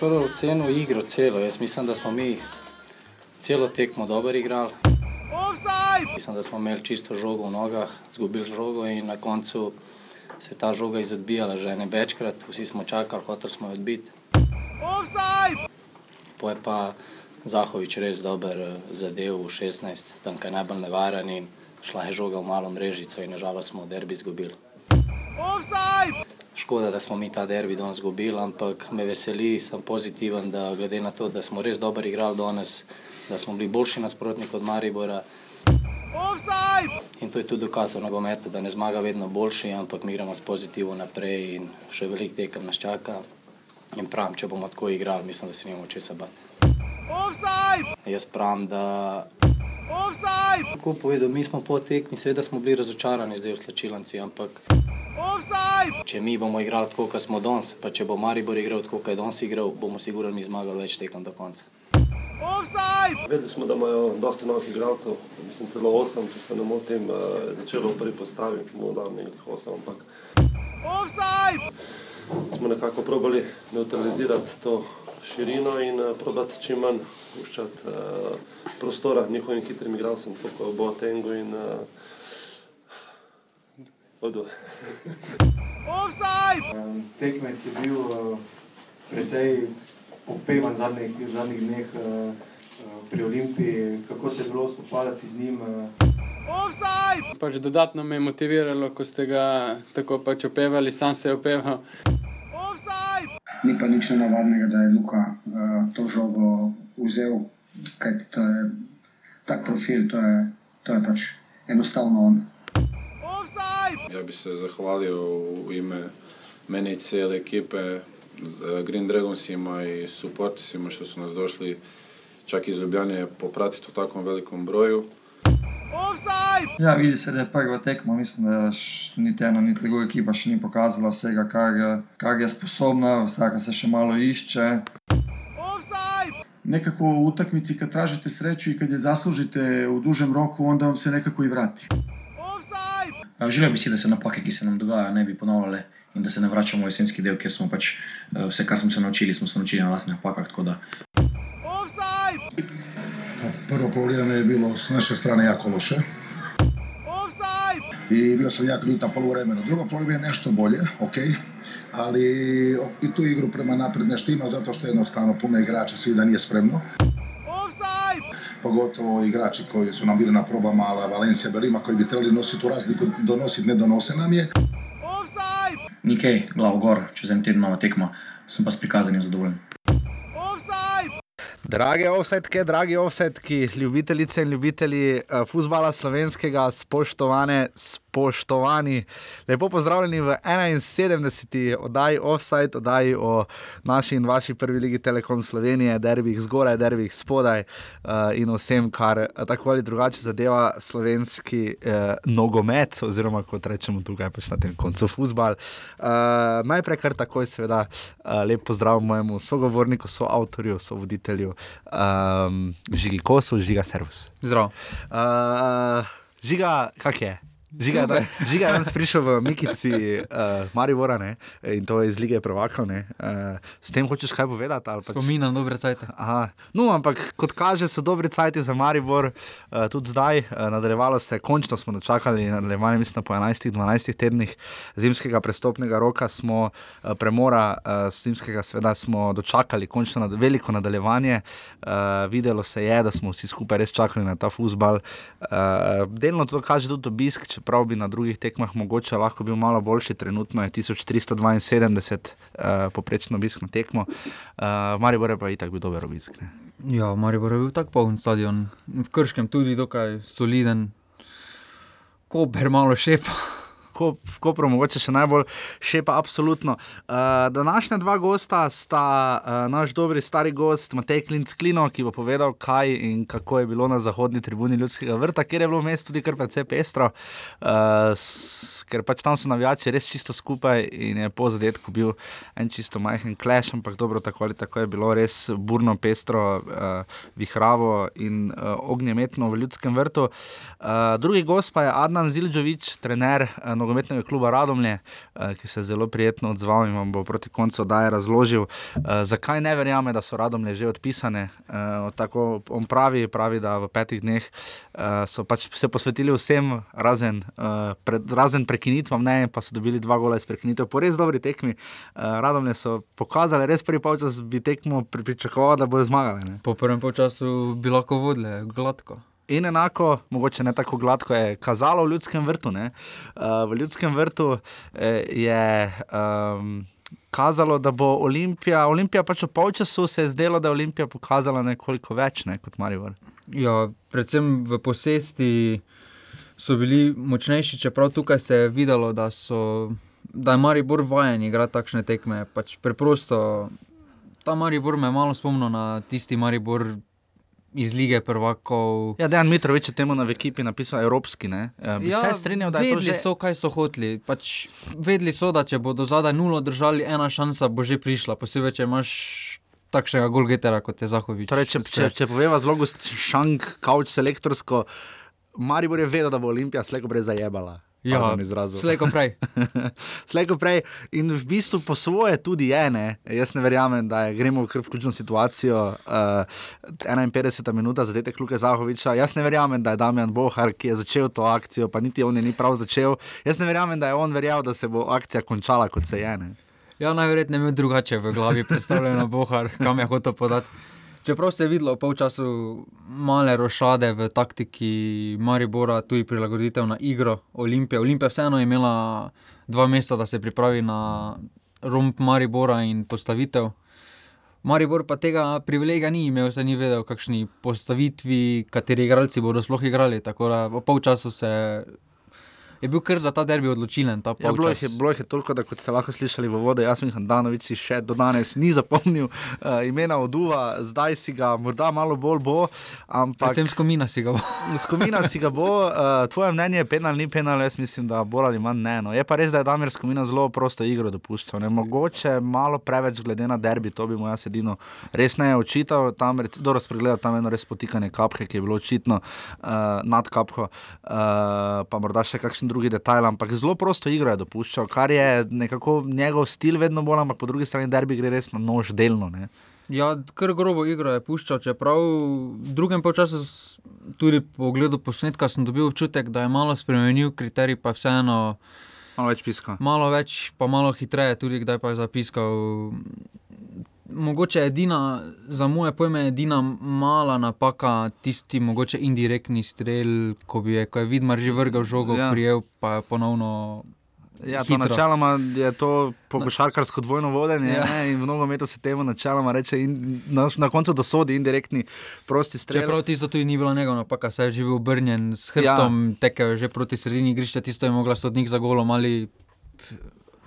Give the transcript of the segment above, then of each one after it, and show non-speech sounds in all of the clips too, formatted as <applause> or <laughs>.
prvo ocenil igro celo. Jaz mislim, da smo mi celo tekmo dobro igrali. Mislim, da smo imeli čisto žogo v nogah, zgubili žogo in na koncu se je ta žoga izodbijala že ne večkrat. Vsi smo čakali, hoteli smo jo odbiti. Po je pa Zahovič res dober eh, zadev v 16, tam kaj najbolj nevaren in šla je žoga v malo mrežico in nažalost smo derbi izgubili. Škoda, da smo mi ta derbi danes izgubili, ampak me veseli, sem pozitiven, da glede na to, da smo res dobro igrali danes, da smo bili boljši nasprotnik od Maribora. In to je tudi dokaz v nogometu, da ne zmaga vedno boljši, ampak mi gremo s pozitivno naprej in še veliko tekem nas čaka. In pravim, če bomo tako igrali, mislim, da se nimamo česa bati. Jaz pravim, da Tako povedal, mi smo po tekmi, seveda smo bili razočarani zdaj v slačilnici, ampak če mi bomo igrali tako, kot smo danes, pa če bo Maribor igral tako, kot je danes igral, bomo sigurno mi zmagali več tekem do konca. Vedeli smo, da imajo dosta novih igralcev, mislim celo osem, če se ne motim, eh, začelo v prvi postavi, morda nekih osem, ampak smo nekako probali neutralizirati to širino in uh, probati čim manj puščati uh, prostora njihovim hitrim igralcem, tako kot Boatengu in uh, Odu. Um, tekmec je bil uh, precej opevan v zadnjih, zadnjih dneh uh, uh, pri Olimpiji. Kako se je bilo spopadati z njim? Uh, Pač dodatno me je motiviralo, ko ste ga tako pač opevali, sam se je opeval. Ni pa nič nenavadnega, da je Luka uh, to žogo vzel, kajti to je tak profil, to je, to je pač enostavno on. Ja bi se zahvalio u ime mene i cijele ekipe, z Green Dragonsima i supportisima što su nas došli čak iz Ljubljane popratiti u takvom velikom broju. Ja, vidi se, da je prva tekma. Mislim, da niti ena, niti druga ekipa še ni pokazala vsega, kar, je- kar je sposobna, vsaka se še malo išče. Nekako u utakmici kad tražite sreću i kad je zaslužite u dužem roku, onda vam se nekako i vrati. Uh, Želel bi si, da se napake, ki se nam dogajajo, ne bi ponavljale in da se ne vračamo v jesenski del, kjer smo pač uh, vse, kar smo se naučili, smo se naučili na vlastnih napakah. Tako da Prvo polovreme je bilo s naše strane jako loše. I bio sam jako ljutan poluvremeno. Drugo polovreme je nešto bolje, ok. Ali i tu igru prema napred nešto ima zato što jednostavno puno igrača svi da nije spremno. Pogotovo igrači koji su nam bili na probama, ali Valencija Belima koji bi trebali nositi tu razliku, donositi, ne donose nam je. nikaj, glavo gor, čez en teden nova tekma, sem pa s prikazanjem zadovoljen. Drage offsetke, dragi offsetki, ljubitelice in ljubitelji uh, futbola slovenskega, spoštovane, spoštovani, lepo pozdravljeni v 71. oddaji Offside, oddaji o naši in vaši prvi ligi Telekom Slovenije, derbih zgoraj, derbih spodaj uh, in vsem, kar uh, tako ali drugače zadeva slovenski uh, nogomet, oziroma kot rečemo tukaj pač na tem koncu futbal. Uh, najprej kar takoj, seveda, uh, lep pozdrav mojemu sogovorniku, soavtorju, sovoditelju, um, Žigi Kosu, Žiga Servus. Zdrav. Uh, žiga, kak je? Žiga, da, žiga je danes prišel v Mikici, uh, Maribora, ne? in to je iz lige Prvakov. Uh, s tem hočeš kaj povedati? Pač... Spomin na dobre cajte. Aha. No, ampak kot kaže, so dobri cajti za Maribor, uh, tudi zdaj. Uh, nadaljevalo se končno smo dočakali nadaljevanje, mislim, po 11-12 tednih zimskega prestopnega roka, smo uh, premora uh, zimskega, seveda smo dočakali končno nad, veliko nadaljevanje. Uh, videlo se je, da smo vsi skupaj res čakali na ta futbal. Uh, delno to kaže tudi obisk, čeprav bi na drugih tekmah mogoče lahko bil malo boljši. Trenutno je 1372 uh, poprečno obisk na tekmo. Uh, v Mariboru je pa itak bil dober obisk. Ne? Ja, Maribor je bil tako poln stadion, v Krškem tudi dokaj soliden, Koper malo šepa. Ko, Kopro, mogoče še najbolj šepa, absolutno. Uh, današnja dva gosta sta uh, naš dobri stari gost Matej Klinc Klino, ki bo povedal, kaj in kako je bilo na zahodni tribuni Ljudskega vrta, kjer je bilo mest tudi kar precej pestro, uh, s, ker pač tam so navijači res čisto skupaj in je po zadetku bil en čisto majhen kleš, ampak dobro, tako ali tako je bilo res burno, pestro, uh, vihravo in uh, ognjemetno v Ljudskem vrtu. Uh, drugi gost pa je Adnan Zilžovič, trener uh, nogometnega kluba Radomlje, uh, ki se je zelo prijetno odzval in vam bo proti koncu oddaje razložil, uh, zakaj ne verjame, da so Radomlje že odpisane. Uh, tako on pravi, pravi, da v petih dneh so pač se posvetili vsem, razen, pred, razen prekinitvam, ne, pa so dobili dva gola iz prekinitev. Po res dobri tekmi, Radomlje so pokazali, res prvi polčas bi tekmo pričakovali, da bodo zmagali. Ne. Po prvem času bi lahko vodili gladko. In enako, mogoče ne tako gladko, je kazalo v ljudskem vrtu. Uh, v ljudskem vrtu eh, je um, kazalo, da bo Olimpija, Olimpija pač v polčasu se je zdelo, da je Olimpija pokazala nekoliko več ne, kot Marijo. Ja, predvsem v posesti so bili močnejši, čeprav tukaj se je videlo, da, so, da je Maribor vajen igrati takšne tekme. Pač preprosto ta Maribor me malo spomnil na tisti Maribor iz lige prvakov. Ja, Dejan Mitrovič je temu na ekipi napisal evropski. Ne? Ja, bi ja, se strinjal, da je to že. Vedeli so, kaj so hoteli. Pač, vedeli so, da če bodo zadaj nulo držali, ena šansa bo že prišla. Posebej, če imaš takšnega golgetera kot je Zahovič. Torej, če, če, če poveva zelo šank, kauč selektorsko, Maribor je vedel, da bo Olimpija slejko brez zajebala. Ja, slejko prej. <laughs> slejko prej. In v bistvu po svoje tudi je, ne? jaz ne verjamem, da je, gremo v ključno situacijo. Uh, eh, 51 minut za detek Luka Zahoviča. Jaz ne verjamem, da je Damjan Bohar, ki je začel to akcijo, pa niti on je ni prav začel. Jaz ne verjamem, da je on verjel, da se bo akcija končala kot se je. Ne? Ja, najverjetneje je drugače v glavi predstavljeno Bohar, kam je hotel podati. Čeprav se je videlo v polčasu male rošade v taktiki Maribora, tudi prilagoditev na igro Olimpije. Olimpija vseeno je imela dva meseca, da se pripravi na romp Maribora in postavitev. Maribor pa tega privilegija ni imel, se ni vedel, kakšni postavitvi, kateri igralci bodo sploh igrali. Tako da v polčasu se je bil kar za ta derbi odločilen. Ta ja, bilo, jih je, bilo jih je toliko, da kot ste lahko slišali v vodi, jaz mislim, da Danovič si še do danes ni zapomnil uh, imena Oduva, zdaj si ga morda malo bolj bo. Ampak sem skomina si ga bo. skomina si ga bo, uh, tvoje mnenje je penal, ni penal, jaz mislim, da bolj ali manj ne. No. Je pa res, da je Damir skomina zelo prosto igro dopuščal. Ne? Mogoče malo preveč glede na derbi, to bi mu jaz edino res ne očital. Tam je dobro spregledal tam eno res potikanje kapke, ki je bilo očitno uh, nad kapko, uh, pa morda še kakšen drugi detajl, ampak zelo prosto igro je dopuščal, kar je nekako njegov stil, vedno bolj, ampak po drugi strani derbi gre res na nož delno. Ne. Ja, kar grobo igro je puščal, čeprav v drugem času, tudi po ogledu posnetka, sem dobil občutek, da je malo spremenil kriterij, pa vseeno. Malo več piska. Malo več, pa malo hitreje, tudi kdaj pa je zapiskal mogoče edina, za moje pojme, edina mala napaka, tisti mogoče indirektni strel, ko, je, ko je Vidmar že vrgal žogo, ja. prijel pa je ponovno. Ja, to načeloma je to pokošarkarsko dvojno vodenje ja. ne, in v nogometu se temu načeloma reče in na, na koncu dosodi indirektni prosti strel. Čeprav tisto tudi ni bilo njegova napaka, saj je živel obrnjen s hrbtom, ja. tekel že proti sredini igrišča, tisto je mogla sodnik za golom ali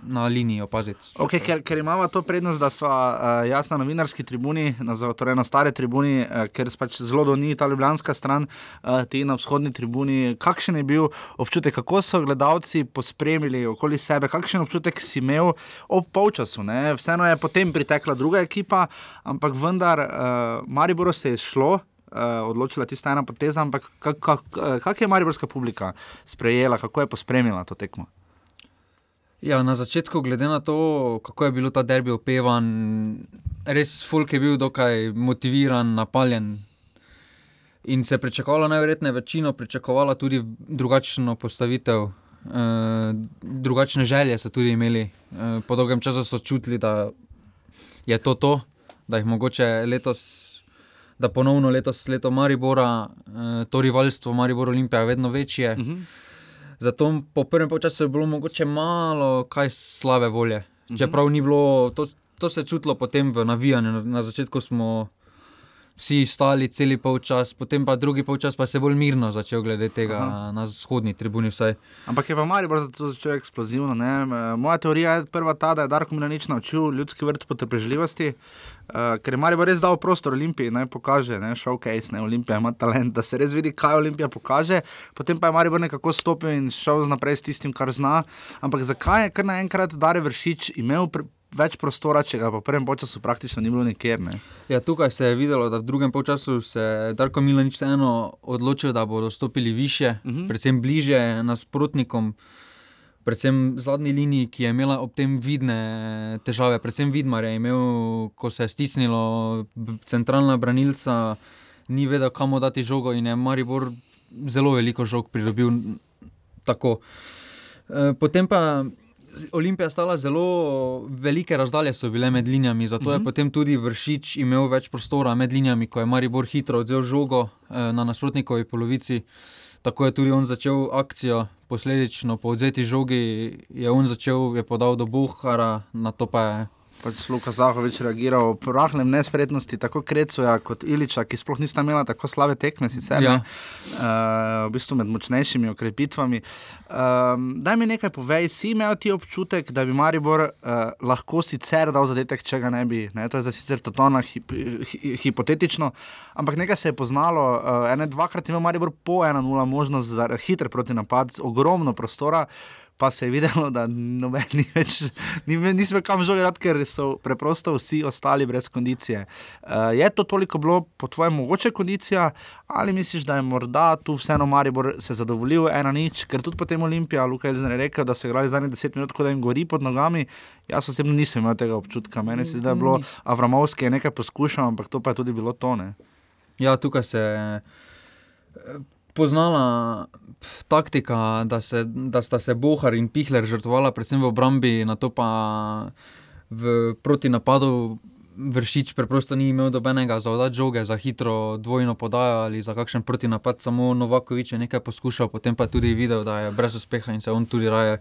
na liniji opaziti. Okay, ker, ker imamo to prednost, da smo uh, jaz na novinarski tribuni, na, torej na stari tribuni, uh, ker pač zelo do ni ta ljubljanska stran, uh, ti na vzhodni tribuni. Kakšen je bil občutek, kako so gledalci pospremili okoli sebe, kakšen občutek si imel ob polčasu? Ne? Vseeno je potem pritekla druga ekipa, ampak vendar, uh, Maribor se je šlo. Uh, odločila tista ena poteza, ampak kako kak, kak je mariborska publika sprejela, kako je pospremila to tekmo? Ja, na začetku, glede na to, kako je bilo ta derbi opevan, res Fulk je bil dokaj motiviran, napaljen. In se je pričakovalo, najverjetneje večino, pričakovala tudi drugačno postavitev, eh, drugačne želje so tudi imeli. Eh, po dolgem času so čutili, da je to to, da jih mogoče letos, da ponovno letos, leto Maribora, eh, to rivalstvo Maribor Olimpija je vedno večje. Uh mhm. -huh. Zato po prvem času je bilo mogoče malo kaj slabe volje. Mhm. Čeprav ni bilo, to, to se je čutilo potem v navijanju. Na, na začetku smo vsi stali cel polčas, potem pa drugi polčas pa se bolj mirno začel glede tega Aha. na vzhodni tribuni. Vsaj. Ampak je pa malo bolj začel eksplozivno. Ne? Moja teorija je prva ta, da je Darko Milanič naučil ljudski vrt potrpežljivosti. Uh, ker je Marijo res dal prostor Olimpiji, naj pokaže, ne, showcase, ne, Olimpija ima talent, da se res vidi, kaj Olimpija pokaže, potem pa je Marijo nekako stopil in šel naprej s tistim, kar zna. Ampak zakaj je kar naenkrat Dare Vršič imel več prostora, če ga v prvem času praktično ni bilo nikjer? Ne? Ja, tukaj se je videlo, da v drugem času se je Darko Milanič eno odločil, da bodo stopili više, uh mhm. -huh. predvsem bliže nasprotnikom. Predvsem zadnji liniji, ki je imela ob tem vidne težave, predvsem Vidmar je imel, ko se je stisnilo centralna branilca, ni vedel, kam dati žogo in je Maribor zelo veliko žog pridobil. Tako. E, potem pa Olimpija stala zelo velike razdalje, so bile med linijami, zato uh -huh. je mhm. potem tudi vršič imel več prostora med linijami, ko je Maribor hitro odzel žogo e, na nasprotnikovi polovici. Tako je tudi on začel akcijo, posledično po odzeti žogi je on začel, je podal do Buhara, na to pa je pač Luka Zahovič reagiral v rahnem nespretnosti, tako Krecuja kot Iliča, ki sploh nista imela tako slabe tekme, sicer ja. uh, v bistvu med močnejšimi okrepitvami. Um, daj mi nekaj povej, si imel ti občutek, da bi Maribor uh, lahko sicer dal zadetek, če ga ne bi, ne? to je zdaj sicer totalno hip, hi, hipotetično, ampak nekaj se je poznalo, uh, ene dvakrat ima Maribor po 1-0 možnost za hiter proti napad, ogromno prostora pa se je videlo, da noben ni več, ni, nismo kam želeli, ker so preprosto vsi ostali brez kondicije. Uh, je to toliko bilo po tvojem mogoče kondicija, ali misliš, da je morda tu vseeno Maribor se zadovoljil ena nič, ker tudi potem Olimpija, Luka je zdaj rekel, da so igrali zadnjih deset minut, da jim gori pod nogami. Jaz osebno nisem imel tega občutka, meni se zdi, da je bilo Avramovske nekaj poskušal, ampak to pa je tudi bilo tone. Ja, tukaj se poznala taktika, da, se, da sta se Bohar in Pihler žrtvovala, predvsem v obrambi, na to pa v proti napadu. Vršič preprosto ni imel dobenega za oddajo žoge, za hitro dvojno podajo ali za kakšen protinapad, samo Novakovič je nekaj poskušal, potem pa tudi videl, da je brez uspeha in se on tudi raje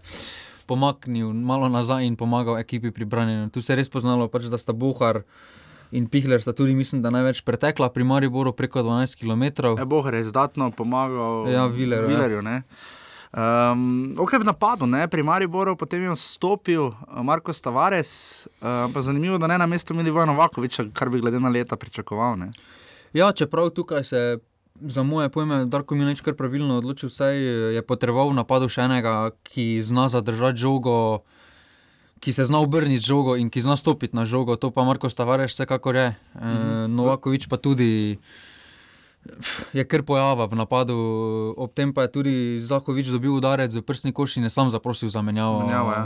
pomaknil malo nazaj in pomagal ekipi pri branjenju. Tu se je res poznalo, pač, da sta Bohar in Pihler sta tudi, mislim, da največ pretekla pri Mariboru preko 12 km. Je Bohr je izdatno pomagal ja, Vilerju. Vilerju um, ok, v napadu, ne? pri Mariboru, potem je vstopil eh, Marko Stavares, um, pa zanimivo, da ne na mestu imeli Vojno Vakoviča, kar bi glede na leta pričakoval. Ne? Ja, čeprav tukaj se. Za moje pojme, Darko Milanič kar pravilno odločil, saj je potreboval v napadu še enega, ki zna zadržati žogo, uh, ki se zna obrniti žogo in ki zna stopiti na žogo, to pa Marko Stavareš vsekakor je. Mm -hmm. Novakovič pa tudi je kar pojava v napadu, ob tem pa je tudi Zahovič dobil udarec v prsni koš in je sam zaprosil za menjavo. menjavo ja.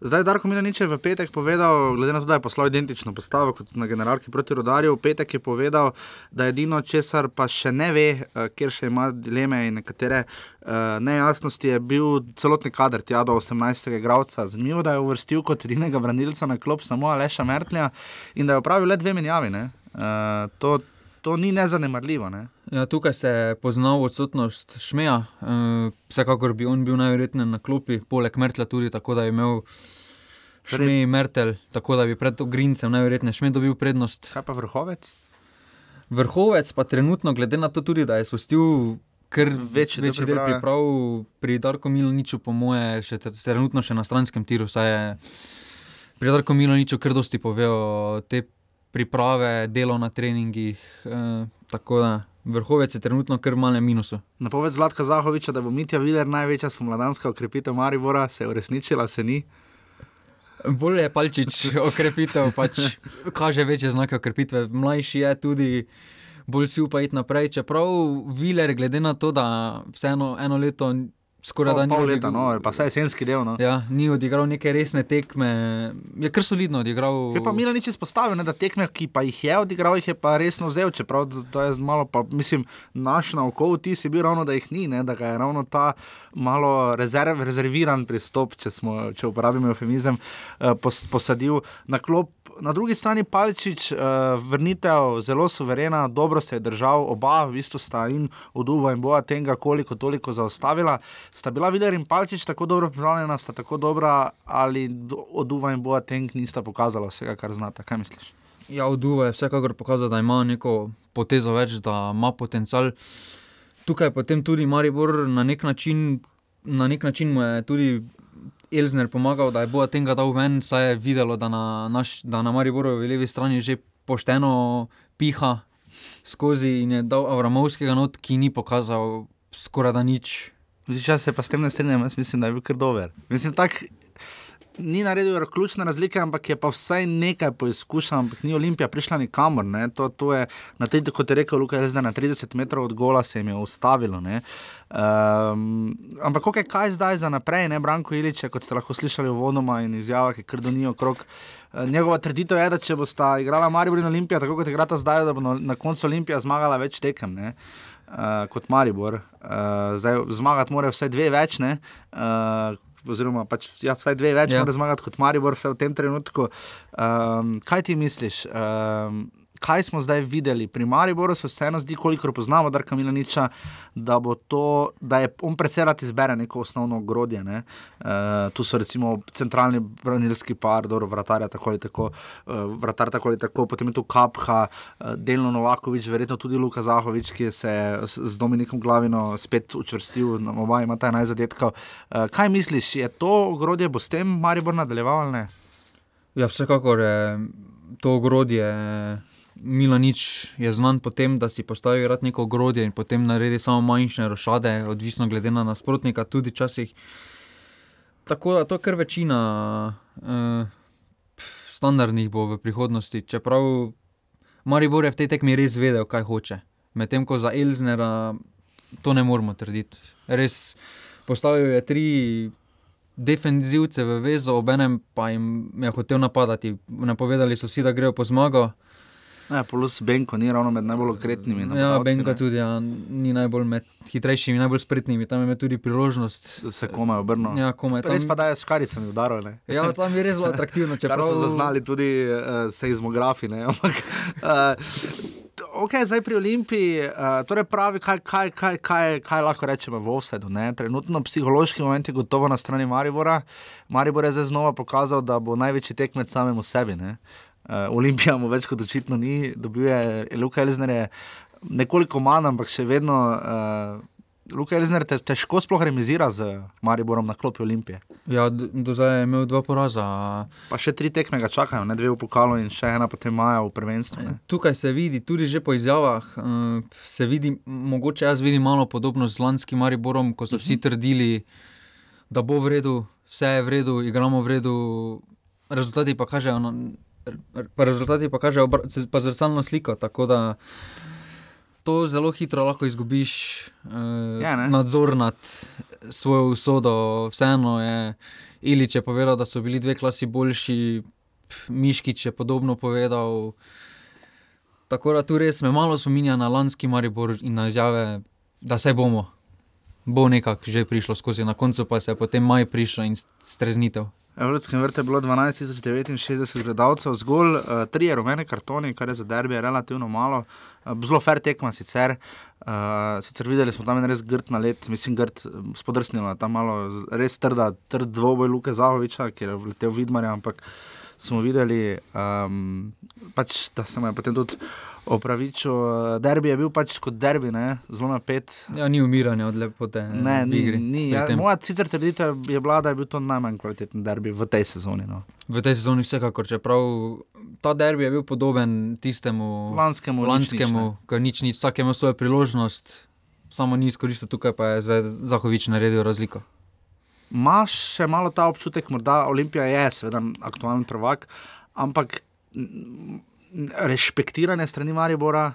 Zdaj, Darko Milanič je v petek povedal, glede na to, da je poslal identično postavo kot na generalki proti rodarju, v petek je povedal, da je edino, česar pa še ne ve, eh, ker še ima dileme in nekatere uh, nejasnosti, je bil celotni kader tja do 18. gradca. Zanimivo, da je uvrstil kot edinega branilca na klop samo Aleša Mertlja in da je opravil le dve menjavi. Uh, to, to ni nezanemarljivo. Ne? Ja, tukaj se je poznal odsotnost Šmeja, uh, vsekakor bi on bil najverjetneje na klopi, poleg Mertla tudi tako, da je imel. Šmej in Mertel, tako da bi pred Grincem najverjetneje Šmej dobil prednost. Kaj pa vrhovec? Vrhovec pa trenutno, glede na to tudi, da je spustil kar večji več del priprav pri Darku Miloniču, po moje, še trenutno še na stranskem tiru, saj je pri Darku Miloniču kar dosti povedal te priprave, delo na treningih. Eh, tako da vrhovec je trenutno kar malce minusu. Napoved Zlatka Zahoviča, da bo Mitja Viler največja spomladanska okrepitev Maribora, se je uresničila, se ni. Bolje je palčič <laughs> okrepitev, pač kaže večje znake okrepitve. Mlajši je tudi, bolj si upa iti naprej. Čeprav Viler, glede na to, da vseeno eno leto skoraj da ni bil leta, no, pa vse jesenski del. No. Ja, ni odigral neke resne tekme, je kar solidno odigral. Je pa Mila nič izpostavil, ne, da tekme, ki pa jih je odigral, jih je pa resno vzel, čeprav to je malo, pa, mislim, naš na oko, ti si bil ravno, da jih ni, ne, da ga je ravno ta malo rezerv, rezerviran pristop, če, smo, če uporabimo eufemizem, eh, posadil na klop na drugi strani Palčič, uh, vrnitev zelo suverena, dobro se je držal, oba, v bistvu sta in oduva in boja tega, koliko toliko zaostavila. Sta bila Viler in Palčič tako dobro pripravljena, sta tako dobra, ali oduva in boja tega nista pokazala vsega, kar znata. Kaj misliš? Ja, oduva je vsekakor pokazala, da ima neko potezo več, da ima potencial. Tukaj potem tudi Maribor na nek način. Na nek način mu je tudi Elzner pomagal, da je bo tega dal ven, saj je videlo, da na, naš, da na Mariborovi levi strani že pošteno piha skozi in je dal Avramovskega not, ki ni pokazal skoraj da nič. Zdaj, se pa s tem ne strinjam, jaz mislim, da je bil kar dober. Mislim, tak, ni naredil ključne razlike, ampak je pa vsaj nekaj poizkušal, ampak ni Olimpija prišla nikamor. To, to je, na tej, kot je rekel Luka, zdaj na 30 metrov od gola se jim je ustavilo. Um, ampak okay, kaj zdaj za naprej, ne Branko Iliče, kot ste lahko slišali v vodoma in izjavah, ki krdonijo okrog. Eh, njegova trditev je, da če bosta igrala Maribor in Olimpija, tako kot igrata zdaj, da bo na koncu Olimpija zmagala več tekem. Ne? Uh, kot Maribor, uh, zdaj zmagati mora vse dve več, uh, oziroma pač, ja, vsaj dve več, ja. mora zmagati kot Maribor, vse v tem trenutku. Um, kaj ti misliš? Um, kaj smo zdaj videli pri Mariboru, se vseeno zdi, koliko poznamo Darka Milaniča, da, to, da je on predvsej izbere neko osnovno ogrodje. Ne? Uh, tu so recimo centralni branilski par, dobro, vratarja tako ali tako, uh, vratar tako ali tako, potem je tu Kapha, uh, delno Novakovič, verjetno tudi Luka Zahovič, ki je se z Dominikom Glavino spet učvrstil, oba ima ta najzadetkov. Uh, kaj misliš, je to ogrodje, bo s tem Maribor nadaljeval ali ne? Ja, vsekakor je to ogrodje. Milanič je znan po tem, da si postavi neko ogrodje in potem naredi samo manjše rošade, odvisno glede na nasprotnika, tudi včasih. Tako da to je kar večina uh, standardnih bo v prihodnosti. Čeprav Maribor je v tej tekmi res vedel, kaj hoče. Medtem ko za Elznera to ne moremo trditi. Res postavil je tri defenzivce v vezo, obenem pa jim je hotel napadati. Napovedali so si, da grejo po zmago. Ne, plus Benko ni ravno med najbolj okretnimi. Ja, Benko tudi ja, ni najbolj med hitrejšimi, najbolj spretnimi. Tam je tudi priložnost. Se komaj obrnil. Ja, komaj. Tam... Res pa da je s karicami udaril. Ja, tam je res zelo atraktivno. <laughs> Če prav... so zaznali tudi uh, seizmografi. <laughs> Ampak, uh, Ok, zdaj pri Olimpiji, uh, torej pravi, kaj, kaj, kaj, kaj, kaj lahko rečemo v Ovsedu. Trenutno psihološki moment je gotovo na strani Maribora. Maribor je zdaj znova pokazal, da bo največji tekmec samemu sebi. Uh, Olimpija mu več kot očitno ni, dobil je Luka Elzner, je nekoliko manj, ampak še vedno. Uh, Luka Elzner te težko sploh remizira z Mariborom na klopi Olimpije. Ja, do, zdaj je imel dva poraza. Pa še tri tekme ga čakajo, ne dve v pokalu in še ena potem maja v prvenstvu. Ne. Tukaj se vidi, tudi že po izjavah, uh, se vidi, mogoče jaz vidim malo podobno z lanskim Mariborom, ko so vsi mhm. trdili, da bo v redu, vse je v redu, igramo v redu, rezultati pa kažejo. No, pa rezultati pa kažejo pa zrcalno sliko. Tako da to zelo hitro lahko izgubiš eh, ja, nadzor nad svojo usodo. Vseeno je Ilič je povedal, da so bili dve klasi boljši, Miškič je podobno povedal. Tako da tu res me malo spominja na lanski Maribor in na izjave, da se bomo. Bo nekako že prišlo skozi, na koncu pa se je potem maj prišlo in streznitev. Evropskem vrtu je bilo 12.069 gledalcev, zgolj uh, tri rumene kartone, kar je za derbi relativno malo. Uh, zelo fair tekma sicer. Uh, sicer videli smo tam res grd na let, mislim, grd spodrsnilo, tam malo res trda, trd dvoboj Luke Zahoviča, ki je vletel vidmarja, ampak smo videli, um, pač, da se mu je potem tudi opravičil. Derbi je bil pač kot derbi, ne? zelo napet. Ja, ni umiranja od lepote. Ne, ni, ni. Ja, moja sicer trditev je bila, da je bil to najmanj kvaliteten derbi v tej sezoni. No. V tej sezoni vsekakor, čeprav ta derbi je bil podoben tistemu lanskemu, lanskemu ki nič ni, vsak ima svojo priložnost, samo ni izkoristil tukaj, pa je Zahovič naredil razliko. Máš še malo ta občutek, da Olimpija je seveda aktualen prvak, ampak respektirane strani Maribora,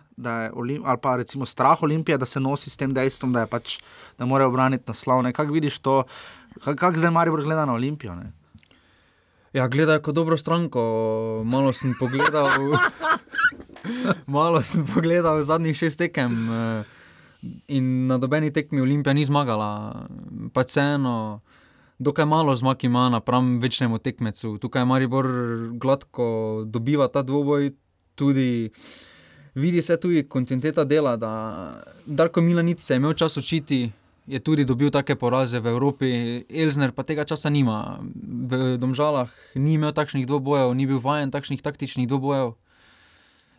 Olim, ali pa recimo strah Olimpije, da se nosi s tem dejstvom, da, pač, da mora obraniti naslov. Kako vidiš to, kako kak zdaj Maribor gleda na Olimpijo? Ne? Ja, gledajo kot dobro stranko. Malo sem pogledal, <laughs> malo sem pogledal zadnjih šest tekem. Eh, in na dobeni tekmi Olimpija ni zmagala, pa vseeno dokaj malo zmag ima napram večnemu tekmecu. Tukaj Maribor gladko dobiva ta dvoboj, tudi vidi se tudi kontinuiteta dela, da Darko Milanic se je imel čas učiti. Je tudi dobil take poraze v Evropi, Elžir pa tega časa nima. V Domžalah ni imel takšnih dvobojev, ni bil vajen takšnih taktičnih dvobojev.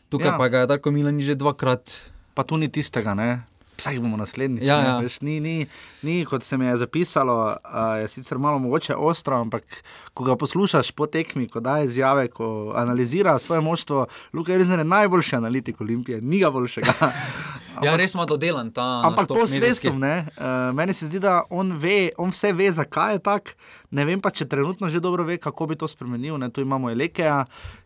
Tukaj ja. pa ga je Darko Milanic že dvakrat. Pa tu ni tistega, ne? Vsak bomo naslednji. Ja, ja. ni, ni, ni, kot se mi je zapisalo, uh, je sicer malo mogoče ostro, ampak ko ga poslušaš po tekmi, ko daje izjave, ko analizira svoje moštvo, Luka je res najboljši analitik Olimpije, ni ga boljšega. <laughs> Ja, res ima dodelan ta. Ampak po ne, uh, meni se zdi, da on, ve, on vse ve, zakaj je tako. Ne vem pa, če trenutno že dobro ve, kako bi to spremenil. Ne. Tu imamo Elekeja,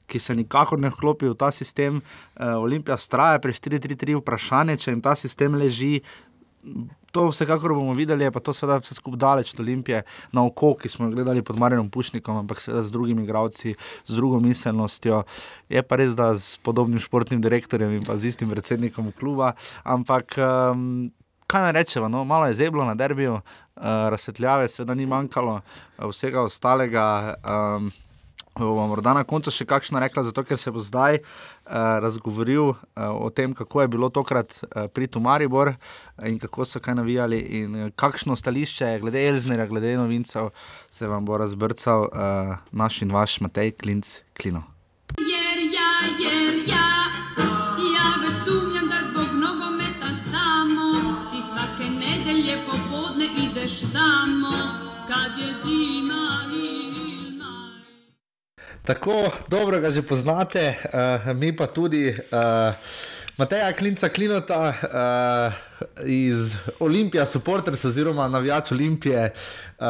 ki se nikakor ne vklopi v ta sistem. Uh, Olimpija straja pri 4-3-3 vprašanje, če jim ta sistem leži. To vsekakor bomo videli, pa to seveda vse skupaj daleč od Olimpije, na oko, ki smo jo gledali pod Marinom Pušnikom, ampak seveda z drugimi igravci, z drugo miselnostjo. Je pa res, da s podobnim športnim direktorjem in pa z istim predsednikom kluba. Ampak um, kaj naj rečemo, no? malo je zeblo na derbiju, uh, razsvetljave, seveda ni manjkalo, uh, vsega ostalega. Um, Morda na koncu še kakšno rekla, zato ker se bo zdaj uh, razgovoril uh, o tem, kako je bilo tokrat uh, pri Tumaribor in kako so kaj navijali, in uh, kakšno stališče glede Elznerja, glede novincev, se vam bo razbrcal uh, naš in vaš Matej Klinc Klino. Tako dobro ga že poznate, uh, mi pa tudi. Uh, Mateja Klinca Klinota uh, iz Olimpije, supporters oziroma navijač Olimpije, uh,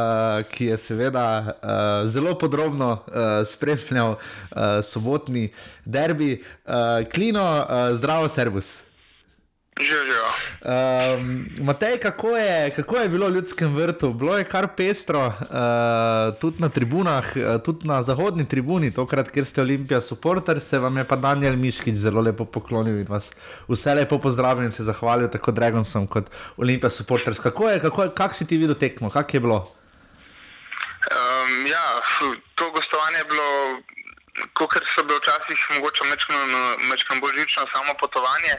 ki je seveda uh, zelo podrobno uh, spremljal uh, sobotni derbi. Uh, Klino, uh, zdravo, servus. Živijo. Um, Matej, kako je, kako je bilo v ljudskem vrtu? Bilo je kar pestro, uh, tudi na tribunah, uh, tudi na zahodni tribuni, tokrat, kjer ste Olimpija supporter, se vam je pa Daniel Miškič zelo lepo poklonil in vas vse lepo pozdravil in se zahvalil tako Dragonsom kot Olimpija supporters. Kako je, kako, je, kak si ti videl tekmo, kak je bilo? Um, ja, to gostovanje je bilo, kot so bile včasih, mogoče mečkam božično samo potovanje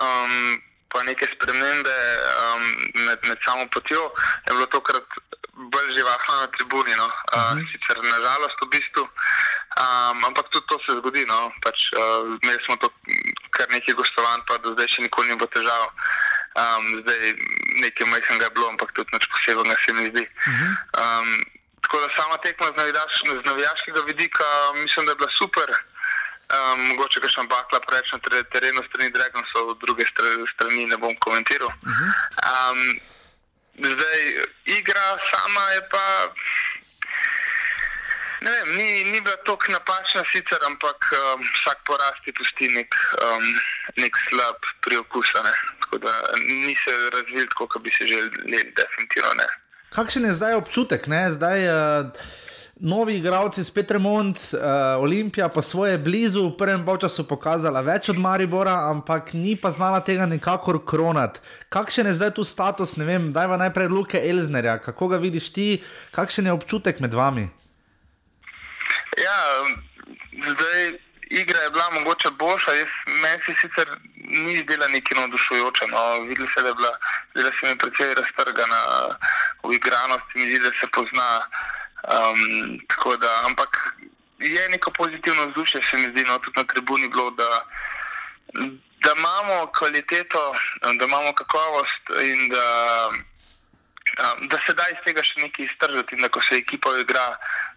um, pa neke spremembe um, med, med samo potjo, je bilo tokrat bolj živahno na tribuni. No. Uh, uh -huh. Sicer nažalost v bistvu, um, ampak tudi to se zgodi. No. Pač, uh, imeli smo to kar nekaj gostovanj, pa do zdaj še nikoli ni bilo težav. Um, zdaj nekaj majhnega je bilo, ampak tudi nič posebnega se mi zdi. Uh -huh. um, tako da sama tekma z, navijaš, z navijaškega vidika mislim, da je bila super. Um, mogoče še bakla preveč na terenu, strani Dragonsov, druge strani ne bom komentiral. Um, zdaj, igra sama je pa. Ne vem, ni, ni bila tako napačna, sicer, ampak um, vsak poraz ti pusti nek, um, nek slab priokus. Tako da ni se razvil tako, kot bi si želeli, definitivno ne. Kakšen je zdaj občutek? Ne? Zdaj, uh novi igravci, spet remont, uh, Olimpija pa svoje blizu, v prvem času pokazala več od Maribora, ampak ni pa znala tega nikakor kronati. Kakšen je zdaj tu status, ne vem, daj pa najprej Luke Elznerja, kako ga vidiš ti, kakšen je občutek med vami? Ja, zdaj igra je bila mogoče boljša, jaz meni se sicer ni zdela neki navdušujoča. No. Videla se, da je bila, da se mi precej raztrgana v igranosti, mi zdi, da se pozna. Um, da, ampak je neko pozitivno vzdušje, se mi zdi, no, tudi na tribuni bilo, da, da imamo kvaliteto, da imamo kakovost in da, da se da iz tega še nekaj iztržiti. In da ko se ekipa igra,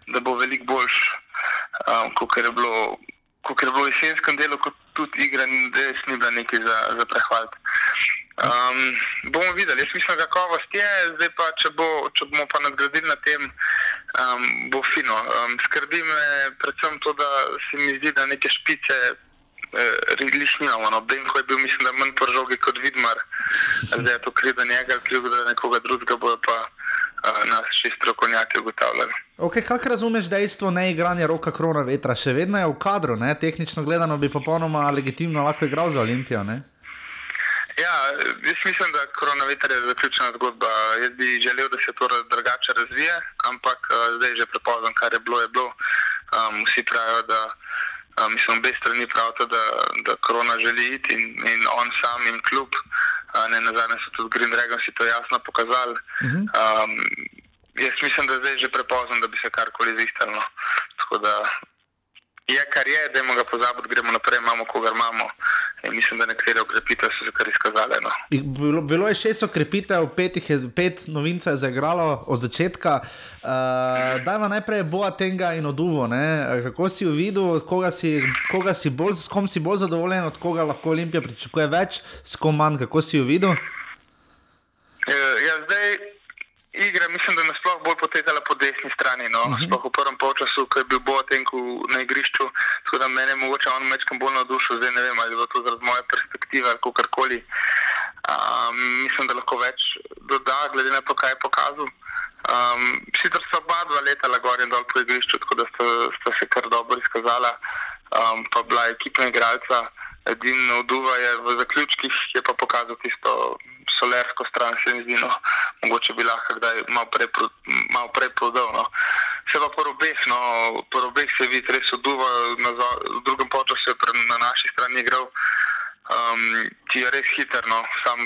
da bo veliko boljš, um, kot je bilo. Kot je bilo v jesenskem delu, kot tudi igra, res ni bila nekaj za, za prehvaliti. Um, bomo videli, jaz mislim, kakovost je, zdaj pa, če, bo, če bomo pa nadgradili na tem, um, bo fino. Um, skrbi me predvsem to, da se mi zdi, da neke špice eh, lišnjamo. No, Benko je bil, mislim, da manj poržogi kot Vidmar, zdaj je to kriv da njega, kriv da nekoga drugega bojo pa uh, nas še strokovnjaki ugotavljali. Okay, Kaj razumeš dejstvo neigranja roka krona vetra? Še vedno je v kadru, ne? tehnično gledano bi popolnoma legitimno lahko igral za Olimpijo. Ne? Ja, jaz mislim, da koronavirus je zaključena zgodba. Jaz bi želel, da se to drugače razvije, ampak uh, zdaj je že prepozno, kar je bilo, je bilo. Um, vsi pravijo, da um, mislim, obe strani pravijo, da, da korona želi iti in, in on sam in kljub. Uh, ne na zadnje so tudi Green Dragons to jasno pokazali. Uh -huh. um, jaz mislim, da zdaj je že prepozno, da bi se karkoli zistalo. Tako da je kar je, dajmo ga pozabiti, gremo naprej, imamo kogar imamo. In mislim, da nekatere okrepitve so se kar izkazale. No. Bilo, bilo je šest okrepitev, pet, je, pet novincev je zaigralo od začetka. Uh, Dajva najprej Boatenga in Oduvo. Ne? Kako si jo videl, koga si, koga si bolj, s kom si bolj zadovoljen, od koga lahko Olimpija pričakuje več, s kom manj, kako si jo videl? Uh, ja, zdaj igra, mislim, da je nasploh bolj potekala po desni strani. No? Uh -huh. Sploh v prvem polčasu, ko je bil Boatenko na igrišču, tako da mene je mogoče on mečkam bolj navdušil, zdaj ne vem, ali je to zaradi moje perspektive ali kakorkoli. Um, mislim, da lahko več doda, glede na to, kaj je pokazal. Um, sicer so oba dva leta lagor in dol po igrišču, tako da sta, sta se kar dobro izkazala, um, pa bila ekipna igralca. Edini oduva je v zaključkih, je pa pokazal tisto solersko stran, se mi zdi, no, mogoče bi lahko kdaj malo prej, mal prej prodal. No. Se pa po robeh, no, po robeh se vidi res oduva, na, v drugem času je na naši strani igral, um, ki je res hiter, no, sam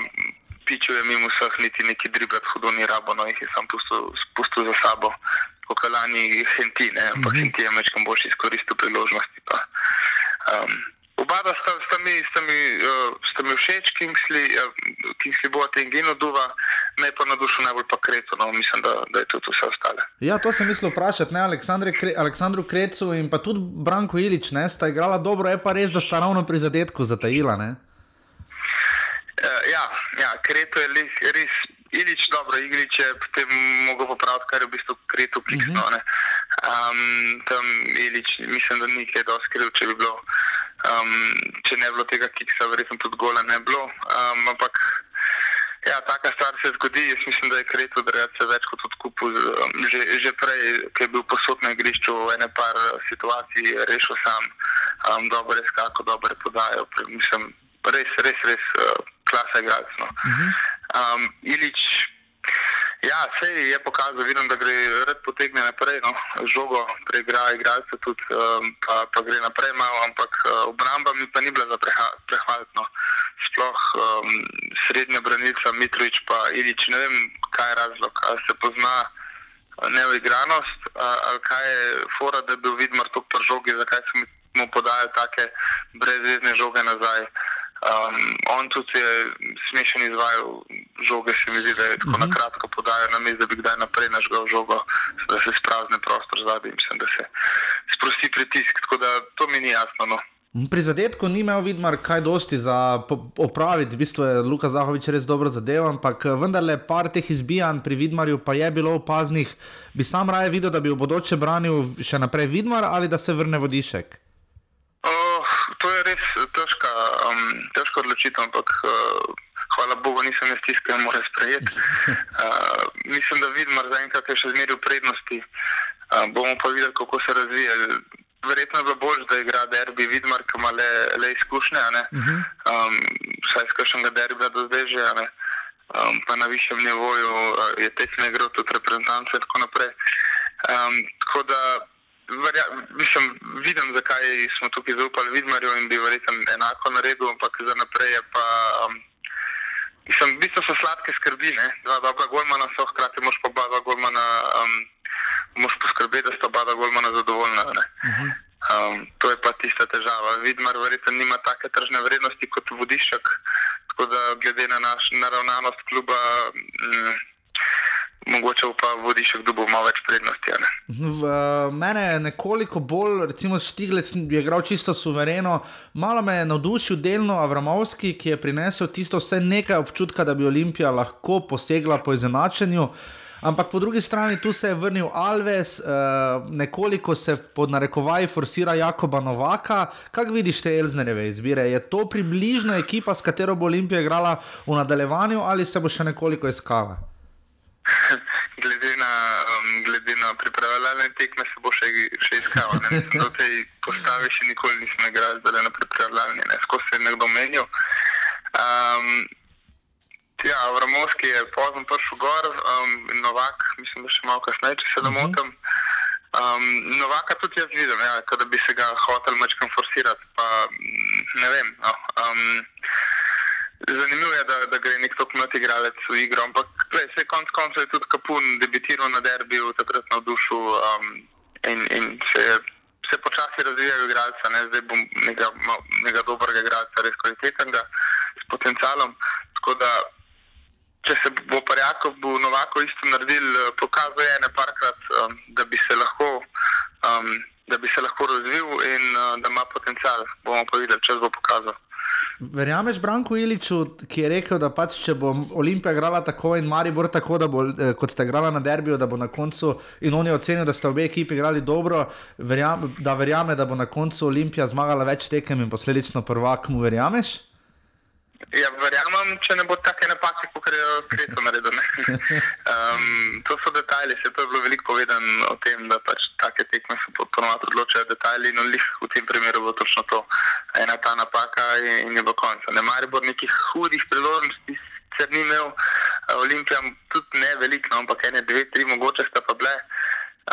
pičuje mimo vseh, niti neki driblat hudo ni rabo, no, jih je sam pustil, spustil za sabo. Pokalani Henti, ampak mm -hmm. Henti je večkrat boljši izkoristil priložnosti. Pa, um, Oba sta, sta, mi, sta, mi, uh, sta mi všeč, Kingsley, uh, Kingsley bo te in Gino duva, me pa na dušu najbolj pa Kreto, no mislim, da, da je tudi vse ostale. Ja, to sem mislil vprašati, ne Kre, Aleksandru Krecu in pa tudi Branko Ilič, ne sta igrala dobro, je pa res, da sta ravno pri zadetku zatajila, ne? Uh, ja, ja, Kreto je res, res Ilič, dobro, Ilič je potem mogel popraviti, kar je v bistvu Kreto kiksno, uh -huh. Um, tam Ilič, mislim, da ni kaj dosti kriv, če bi bilo. Um, če ne bi bilo tega kiksa, verjetno tudi gola ne bi bilo. Um, ampak ja, taka stvar se zgodi. Jaz mislim, da je Kreto se več kot odkupil. Že, že prej, ki je bil posod na igrišču, v ene par situacij rešil sam, um, dobro je skako, dobro je podajal. Mislim, res, res, res uh, klasa igralec. No. Uh -huh. um, Ilič Ja, se je pokazal, vidim, da gre red potegne naprej, no, žogo preigra, igralce tudi, um, pa, pa gre naprej malo, ampak uh, obramba mi pa ni bila za prehvaliti. No. Sploh um, srednja branica Mitrovič pa Ilič, ne vem, kaj je razlog, ali se pozna uh, neuigranost, ali kaj je fora, da je bil Vidmar to pri žogi, zakaj se mu podajo take brezvezne žoge nazaj. Um, on tudi je smešen izvajal žoge, se mi zdi, da je tako uh -huh. na mhm. kratko podajal, na mestu, da bi kdaj naprej nažgal žogo, da se sprazne prostor zadaj in da se sprosti pritisk. Tako da to mi ni jasno. No. Pri zadetku ni imel vidmar kaj dosti za opraviti, v bistvu je Luka Zahovič res dobro zadeval, ampak vendarle par teh izbijanj pri vidmarju pa je bilo opaznih. Bi sam raje videl, da bi v bodoče branil še naprej vidmar ali da se vrne vodišek? To je res težka, um, težka odločitev, ampak uh, hvala Bogu, nisem jaz tisti, ki mora sprejeti. Uh, <laughs> mislim, da vidim, da zaenkrat je še zmeraj v prednosti. Uh, bomo pa videli, kako se razvija. Verjetno je bilo bolj, da igra derbi, vidmar, ki ima le, le izkušnje, mhm. um, vsaj iz kakšnega derbija do zdaj že, um, pa na višjem nivoju uh, je tekme igral tudi reprezentance in tako naprej. Um, tako da Verja, mislim, vidim, zakaj smo tukaj zaupali Vidmarju in bi verjetno enako naredil, ampak za naprej je pa. Um, mislim, v bistvu so sladke skrbi, ne? dva dobra golmana so, hkrati moš pa oba dva golmana, um, moš poskrbeti, da sta oba dva golmana zadovoljna. Uh -huh. um, to je pa tista težava. Vidmar verjetno nima take tržne vrednosti kot vodiščak, tako da glede na naš naravnanost kluba. Um, mogoče pa vodiš, kdo bo imel več prednosti. V, mene je nekoliko bolj, recimo, Štiglec je igral čisto suvereno. Malo me je navdušil delno Avramovski, ki je prinesel tisto vse nekaj občutka, da bi Olimpija lahko posegla po izenačenju. Ampak po drugi strani tu se je vrnil Alves, uh, nekoliko se pod narekovaji forsira Jakoba Novaka. Kaj vidiš te Elznerjeve izbire? Je to približno ekipa, s katero bo Olimpija igrala v nadaljevanju ali se bo še nekoliko iskala? <laughs> glede na, um, glede na pripravljalne tekme se bo še, še iskal. Na tej postavi še nikoli nismo igrali, zdaj na pripravljalni, ne skozi se je nekdo menil. Um, ja, Vramovski je pozno prišel gor, um, Novak, mislim, da še malo kasneje, če se ne mhm. motim. Um, Novaka tudi jaz vidim, ja, da bi se ga hotel mečkam forsirati, pa ne vem. No, um, Zanimivo je, da, da gre nek tako mlad igralec v igro, ampak vse konc koncev je tudi Kapun debitiral na derbiju, takrat na dušu um, in, in se, je, se se počasi razvijajo igralca, ne zdaj bom nekega, nekega dobrega igralca, res kvalitetnega, s potencialom. Tako da, če se bo Parjakov, bo Novako isto naredil, eh, pokazal je ne parkrat, um, da bi se lahko. Um, Da bi se lahko razvil in uh, da ima potencial, bomo pa videli, če bo pokazal. Verjameš Branku Iliču, ki je rekel, da pač, če bo Olimpija igrala tako in Maribor tako, bo, eh, kot ste igrali na derbiju, da bo na koncu in on je ocenil, da ste obe ekipi igrali dobro, verjam, da verjame, da bo na koncu Olimpija zmagala več tekem in posledično prvak mu verjameš? Ja, verjamem, če ne bo take napake, kot je Kreto naredil. Um, to so detajli, se je bilo veliko povedano o tem, da pač take tekme se ponovadi odločajo detajli in v tem primeru bo točno to. Ena ta napaka in, in je bo konec. Ne mari bo nekih hudih priložnosti, ker ni imel Olimpija tudi ne veliko, no, ampak ene, dve, tri, mogoče sta pa bile.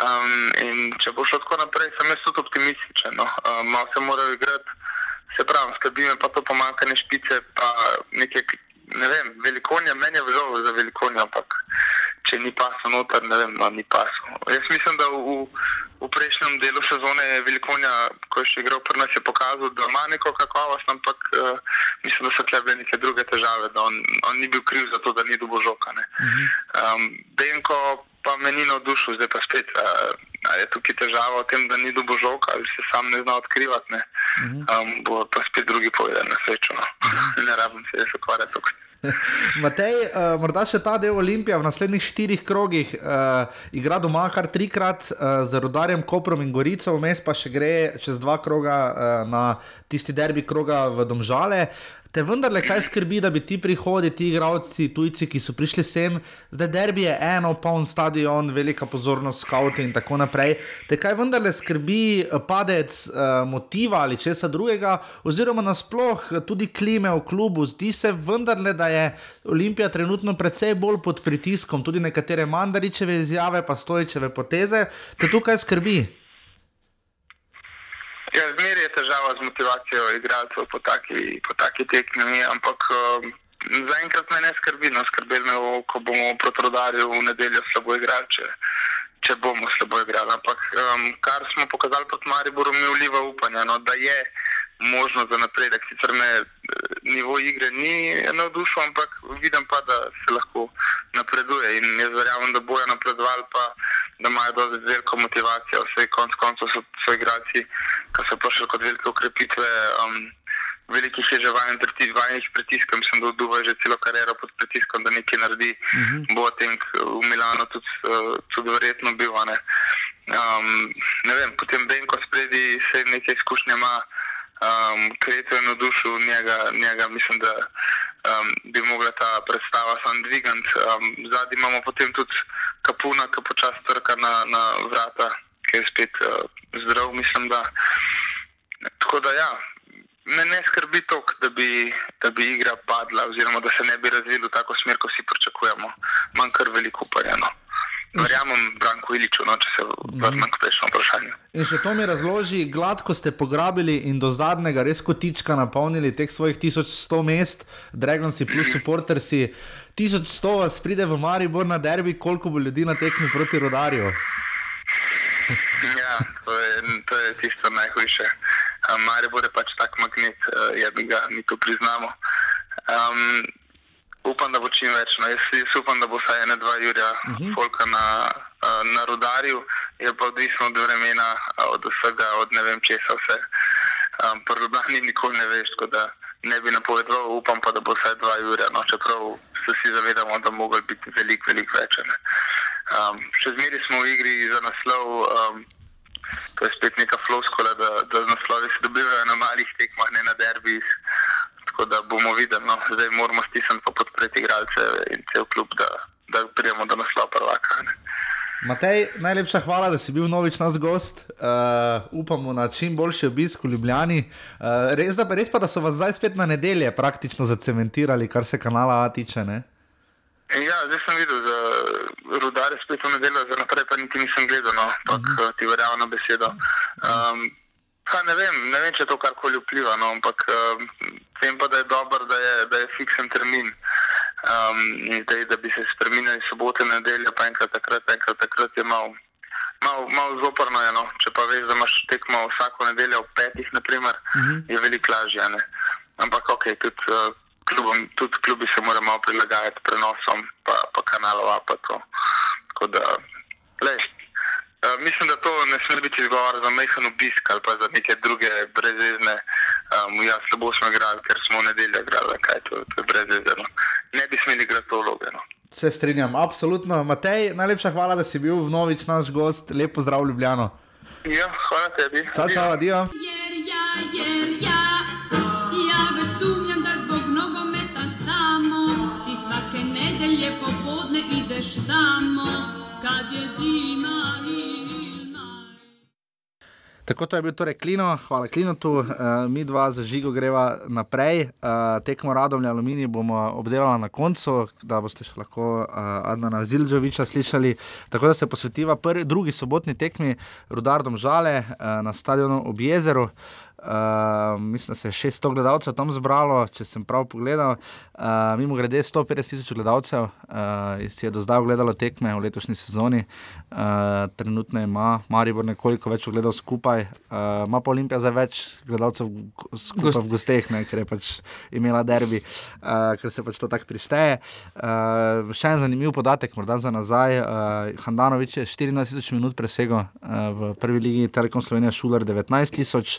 Um, in če bo šlo tako naprej, sem jaz tudi optimističen. No. Um, malo se morajo igrati se pravi, skrbi me pa to pomankanje špice, pa nekaj, ne vem, velikonja, meni je zelo za velikonja, ampak če ni paso noter, ne vem, no, ni paso. Jaz mislim, da v, v prejšnjem delu sezone je velikonja, ko je še igral pri nas, je pokazal, da ima neko kakovost, ampak uh, mislim, da so tle neke druge težave, da on, on ni bil kriv za to, da ni dubo žoka. Um, Denko pa meni na dušu, zdaj pa spet. Uh, je tukaj težava v tem, da ni dobo žog ali se sam ne zna odkrivati. Ne. Um, bo pa spet drugi povedal na srečo. No. <laughs> ne rabim se, da se ukvarjam tukaj. <laughs> Matej, uh, morda še ta del Olimpije v naslednjih štirih krogih uh, igra doma kar trikrat uh, z rodarjem Koprom in Gorico, vmes pa še gre čez dva kroga uh, na tisti derbi kroga v Domžale. Te vendarle kaj skrbi, da bi ti prihodi, ti igravci, tujci, ki so prišli sem, zdaj derbi je eno, poln stadion, velika pozornost, skavti in tako naprej. Te kaj vendarle skrbi eh, padec uh, motiva ali česa drugega, oziroma nasploh tudi klime v klubu, zdi se vendarle, da je Olimpija trenutno precej bolj pod pritiskom, tudi nekatere mandaričeve izjave, pa stojčeve poteze, te tukaj skrbi. Ja, Zmeraj je težava z motivacijo igralcev po taki, po taki tekmi, ampak um, zaenkrat me ne skrbi, no skrbel me, ko bomo proti rodarju v nedeljo slabo igrali, če, če bomo slabo igrali. Ampak um, kar smo pokazali proti Mariboru, mi vliva upanje, no, da je možnost za napredek. Sicer me eh, nivo igre ni navdušil, ampak vidim pa, da se lahko napreduje in jaz verjamem, da bojo napredovali, pa da imajo dovolj veliko motivacijo. Vse konc koncev so, so igrači, ki so prišli kot velike ukrepitve. Um, Velikih je že vajen pritiskov, mislim, da vduva že celo kariero pod pritiskom, da nekaj naredi. Uh mhm. -huh. Bo tem v Milano tudi, uh, tudi verjetno bil. Ne? Um, ne vem, potem Benko spredi se nekaj izkušnja ima um, kreativno navdušil njega, njega, mislim, da um, bi mogla ta predstava sam dvigant. Um, zadnji imamo potem tudi kapuna, ki počasi trka na, na vrata, ki je spet uh, zdrav, mislim, da. Tako da ja. Me ne skrbi to, da, da bi igra padla, oziroma da se ne bi razvila v tako smer, kot si pričakujemo. Manj kar veliko upajeno. Verjamem, Branko Iliču, no, če se vrnem k prejšnjemu vprašanju. In še to mi razloži, gladko ste pograbili in do zadnjega res kotička napolnili teh svojih 1100 mest, Dragonsi plus supportersi. 1100 vas pride v Maribor na derbi, koliko bo ljudi na tekmi proti rodarju. ja, to je, to je tisto najhujše. Maribor je pač tak magnet, ja, mi ga mi to priznamo. Um, upam, da bo čim več. No, jaz, jaz upam, da bo vsaj ena, dva jurja uh mhm. -huh. na, na rodarju, je pa odvisno od vremena, od vsega, od ne vem česa vse. Um, Prvobani nikoli ne veš, tako da ne bi napovedoval, upam pa, da bo vsaj dva jurja, no, čeprav se vsi zavedamo, da bo biti veliko, veliko več. Um, še zmeraj smo v igri za naslov. Um, To je spet neka floskola, da, da z naslovi se dobivajo na malih tekmah, ne na derbih. Tako da bomo videli, no. zdaj moramo stisniti podpreti igralce in cel klub, da, da pridemo do naslova prvaka. Ne. Matej, najlepša hvala, da si bil novič naš gost. Uh, upamo na čim boljši obisk v Ljubljani. Uh, res, da, res pa, da so vas zdaj spet na nedelje praktično zacementirali, kar se kanala A tiče. Ne? Ja, zdaj sem videl, da rudare spet v nedeljo, za naprej pa niti nisem gledal, no, ampak uh mhm. -huh. ti verjamem na besedo. Um, ne, vem, ne vem, če to karkoli vpliva, no, ampak um, vem pa, da je dobro, da je, da je fiksen termin. Um, zdaj, da bi se spremenili sobote, nedelje, pa enkrat takrat, enkrat takrat je malo malo, malo zoporno je. No. Če pa veš, da imaš tekmo vsako nedeljo ob petih, naprimer, uh -huh. je veliko lažje. Ne. Ampak ok, tudi, uh, klubom, tudi klubi se morajo malo prilagajati prenosom, pa, pa kanalov. Pa Tako da, lej, uh, mislim, da to ne sme biti izgovor za mehen obisk ali pa za neke druge brezvezne. Um, ja, slabo smo igrali, ker smo v nedeljo igrali, kaj to, to je brezvezno. Ne bi smeli igrati to vlogo. No. Se strinjam, absolutno. Matej, najlepša hvala, da si bil v novič naš gost. Lepo zdrav, Ljubljano. Ja, hvala tebi. Čau, čau, adijo. Jer ja, jer Tako to je bil torej Klino, hvala Klinotu, uh, mi dva za žigo greva naprej. Uh, tekmo radom aluminij bomo obdelali na koncu, da boste še lahko uh, Adnana Zildžoviča slišali. Tako da se posvetiva prvi, drugi sobotni tekmi Rudardom Žale uh, na stadionu ob jezeru. Uh, mislim, da se je 600 gledalcev tam zbralo, če sem prav pogledal. Uh, mimo grede 150 tisoč gledalcev uh, si je do zdaj ogledalo tekme v letošnji sezoni. Uh, trenutno ima Maribor nekoliko več ogledal skupaj, uh, ima pa Olimpija zdaj več gledalcev skupaj Gost. v gosteh, ne, ker je pač imela derbi, uh, ker se pač to tako prišteje. Uh, še en zanimiv podatek, morda za nazaj. Uh, Handanovič je 14 tisoč minut presegel uh, v prvi ligi Telekom Slovenija, Šuler 19 tisoč.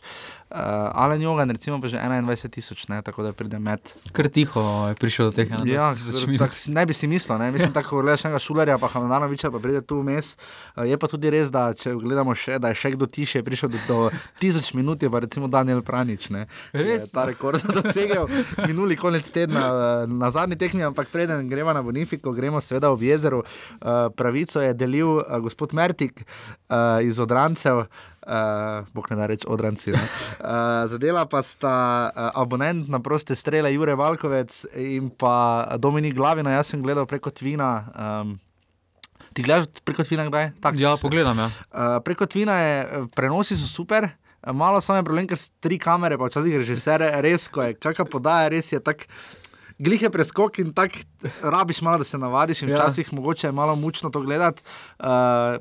Uh, Alen Jogan, recimo, pa že 21 tisoč, tako da pride med. Kar tiho je prišel do teh 21 ja, tisoč. Ne bi si mislil, ne mislim, tako gledaš enega šulerja, pa Hananoviča, pa pride tu vmes. Uh, je pa tudi res, da če gledamo še, da je še kdo tiše, je prišel do, do tisoč minut, je pa recimo Daniel Pranič. Ne, res? Ta rekord je <laughs> dosegel minuli konec tedna uh, na zadnji tekmi, ampak preden gremo na Bonifiko, gremo seveda v jezeru. Uh, pravico je delil uh, gospod Mertik uh, iz Odrancev uh, bog ne reče odranci. Ne? Uh, zadela pa sta uh, abonent na proste strele Jure Valkovec in pa Dominik Glavina. Jaz sem gledal preko Tvina. Um, Ti gledaš preko Tvina kdaj? Tak, ja, pogledam. Ja. Uh, preko Tvina je prenosi so super. Malo samo je problem, ker so tri kamere, pa včasih režiser, res, ko je kakšna podaja, res je tako. Glihe preskok in tako rabiš malo, da se navadiš, in ja. včasih ja. mogoče je malo mučno to gledati. Uh,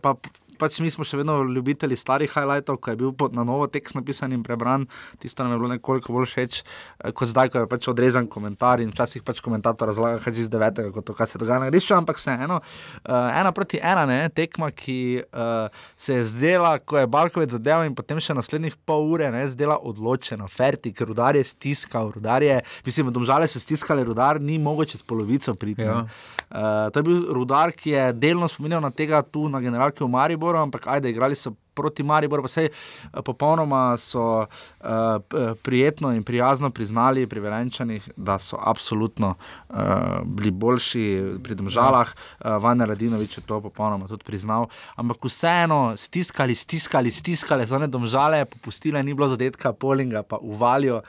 pač mi smo še vedno ljubitelji starih highlightov, ko je bil na novo tekst napisan in prebran, tisto nam je bilo nekoliko bolj všeč, eh, kot zdaj, ko je pač odrezan komentar in včasih pač komentator razlaga, kaj iz devetega, kot to, kaj se dogaja na grišču, ampak vseeno, uh, ena proti ena, ne, tekma, ki uh, se je zdela, ko je Balkovec zadeval in potem še naslednjih pol ure, ne, zdela odločena, ferti, ker rudar je stiskal, rudar je, mislim, domžale so stiskali, rudar ni mogoče s polovico priti. Ja. Uh, to je bil rudar, ki je delno spominjal na tega tu na generalki v Mariboru, ampak ajde, igrali so proti Mariboru, pa vse eh, popolnoma so uh, prijetno in prijazno priznali pri Velenčanih, da so absolutno uh, bili boljši pri Domžalah. Uh, Vane Radinovič je to popolnoma tudi priznal. Ampak vseeno stiskali, stiskali, stiskali, zvone Domžale, popustile, ni bilo zadetka, polinga pa uvalijo.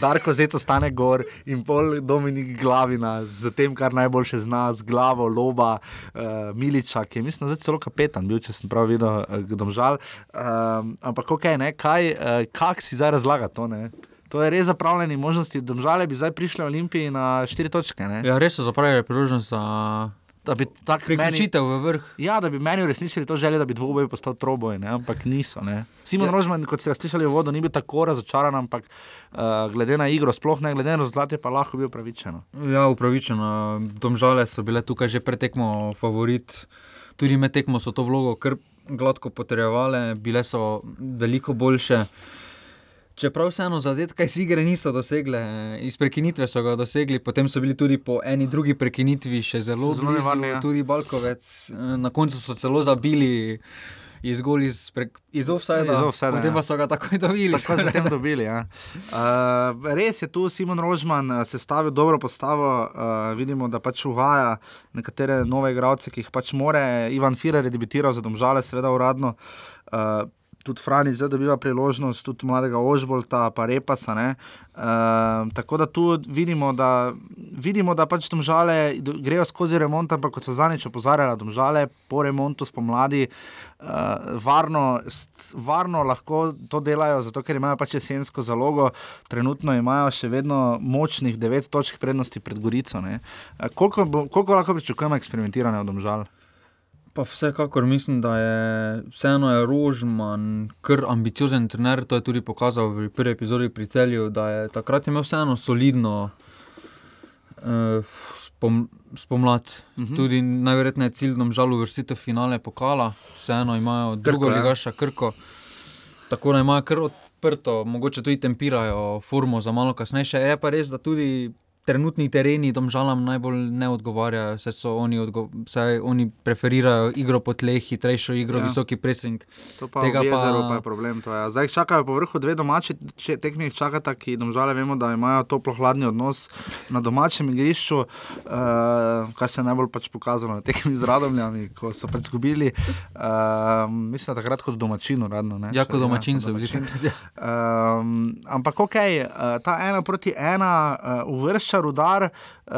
Darko zdaj ostane gor in pol Dominik Glavina z tem, kar najboljše zna, z glavo loba, uh, Miliča, ki je mislim, da je celo kapetan, bil, če sem prav videl, uh, kdo žal. Um, ampak ok, ne, kaj, uh, kak si zdaj razlaga to? Ne? To je res zapravljeni možnosti, da bi zdaj prišli v Olimpiji na štiri točke. Ne? Ja, res so zapravili priložnost za da bi tako priključitev v vrh. Ja, da bi meni uresničili to željo, da bi dvoboj postal troboj, ne? ampak niso. Ne? Simon ja. Rožman, kot ste slišali v vodu, ni bil tako razočaran, ampak uh, glede na igro, sploh ne glede na rezultate, pa lahko bil upravičen. Ja, upravičen. Domžale so bile tukaj že pretekmo favorit. Tudi med tekmo so to vlogo kar gladko potrjevale, bile so veliko boljše. Čeprav vseeno zadetka iz igre niso dosegle, iz prekinitve so ga dosegli, potem so bili tudi po eni drugi prekinitvi še zelo zelo nevarni. Ja. Tudi Balkovec, eh, na koncu so celo zabili. Izgolj iz, iz offsajda, potem pa so ga takoj dobili. Tako so ga dobili. Ja. Uh, res je tu Simon Rožman eh, sestavil dobro postavo. Uh, vidimo, da pač uvaja nekatere nove igralce, ki jih pač more. Ivan Firer je debitiral za domžale, seveda uradno. Uh, tudi Frani zdaj dobiva priložnost, tudi mladega Ožbolta, pa Repasa. E, tako da tu vidimo, da, vidimo, da pač domžale grejo skozi remont, ampak kot so zadnjič opozarjali, domžale po remontu spomladi. Uh, varno, varno lahko to delajo, zato ker imajo pač jesensko zalogo, trenutno imajo še vedno močnih 9 točk prednosti pred Gorico. Uh, koliko, koliko lahko pričakujemo eksperimentiranja v Domžalu? Pa vsekakor mislim, da je vseeno je Rožman kar ambiciozen trener. To je tudi pokazal v prvi epizodi pri celju, da je takrat imel vseeno solidno uh, spom, spomlad. Uh Mhm. -huh. Tudi najverjetneje cilj nam žal uvrstitev finale pokala, vseeno imajo drugo ja. ligaša Krko. Tako da imajo kar odprto, mogoče tudi tempirajo formo za malo kasnejše. Je pa res, da tudi trenutni tereni domžalam najbolj ne odgovarjajo, saj so oni, odgo saj oni preferirajo igro po tleh, hitrejšo igro, Ja. visoki pressing. To pa Tega jezeru pa je problem. To je. Zdaj čakajo po vrhu dve domači tekmi, čakata, ki domžale vemo, da imajo toplo-hladni odnos na domačem igrišču, uh, kar se je najbolj pač pokazalo na tekmi z Radomljami, ko so pač izgubili. Uh, mislim, da takrat kot domačino, radno. Ne? Ja, Če- kot domačin so bili. Um, ampak ok, uh, ta ena proti ena uh, uvršča rudar, uh,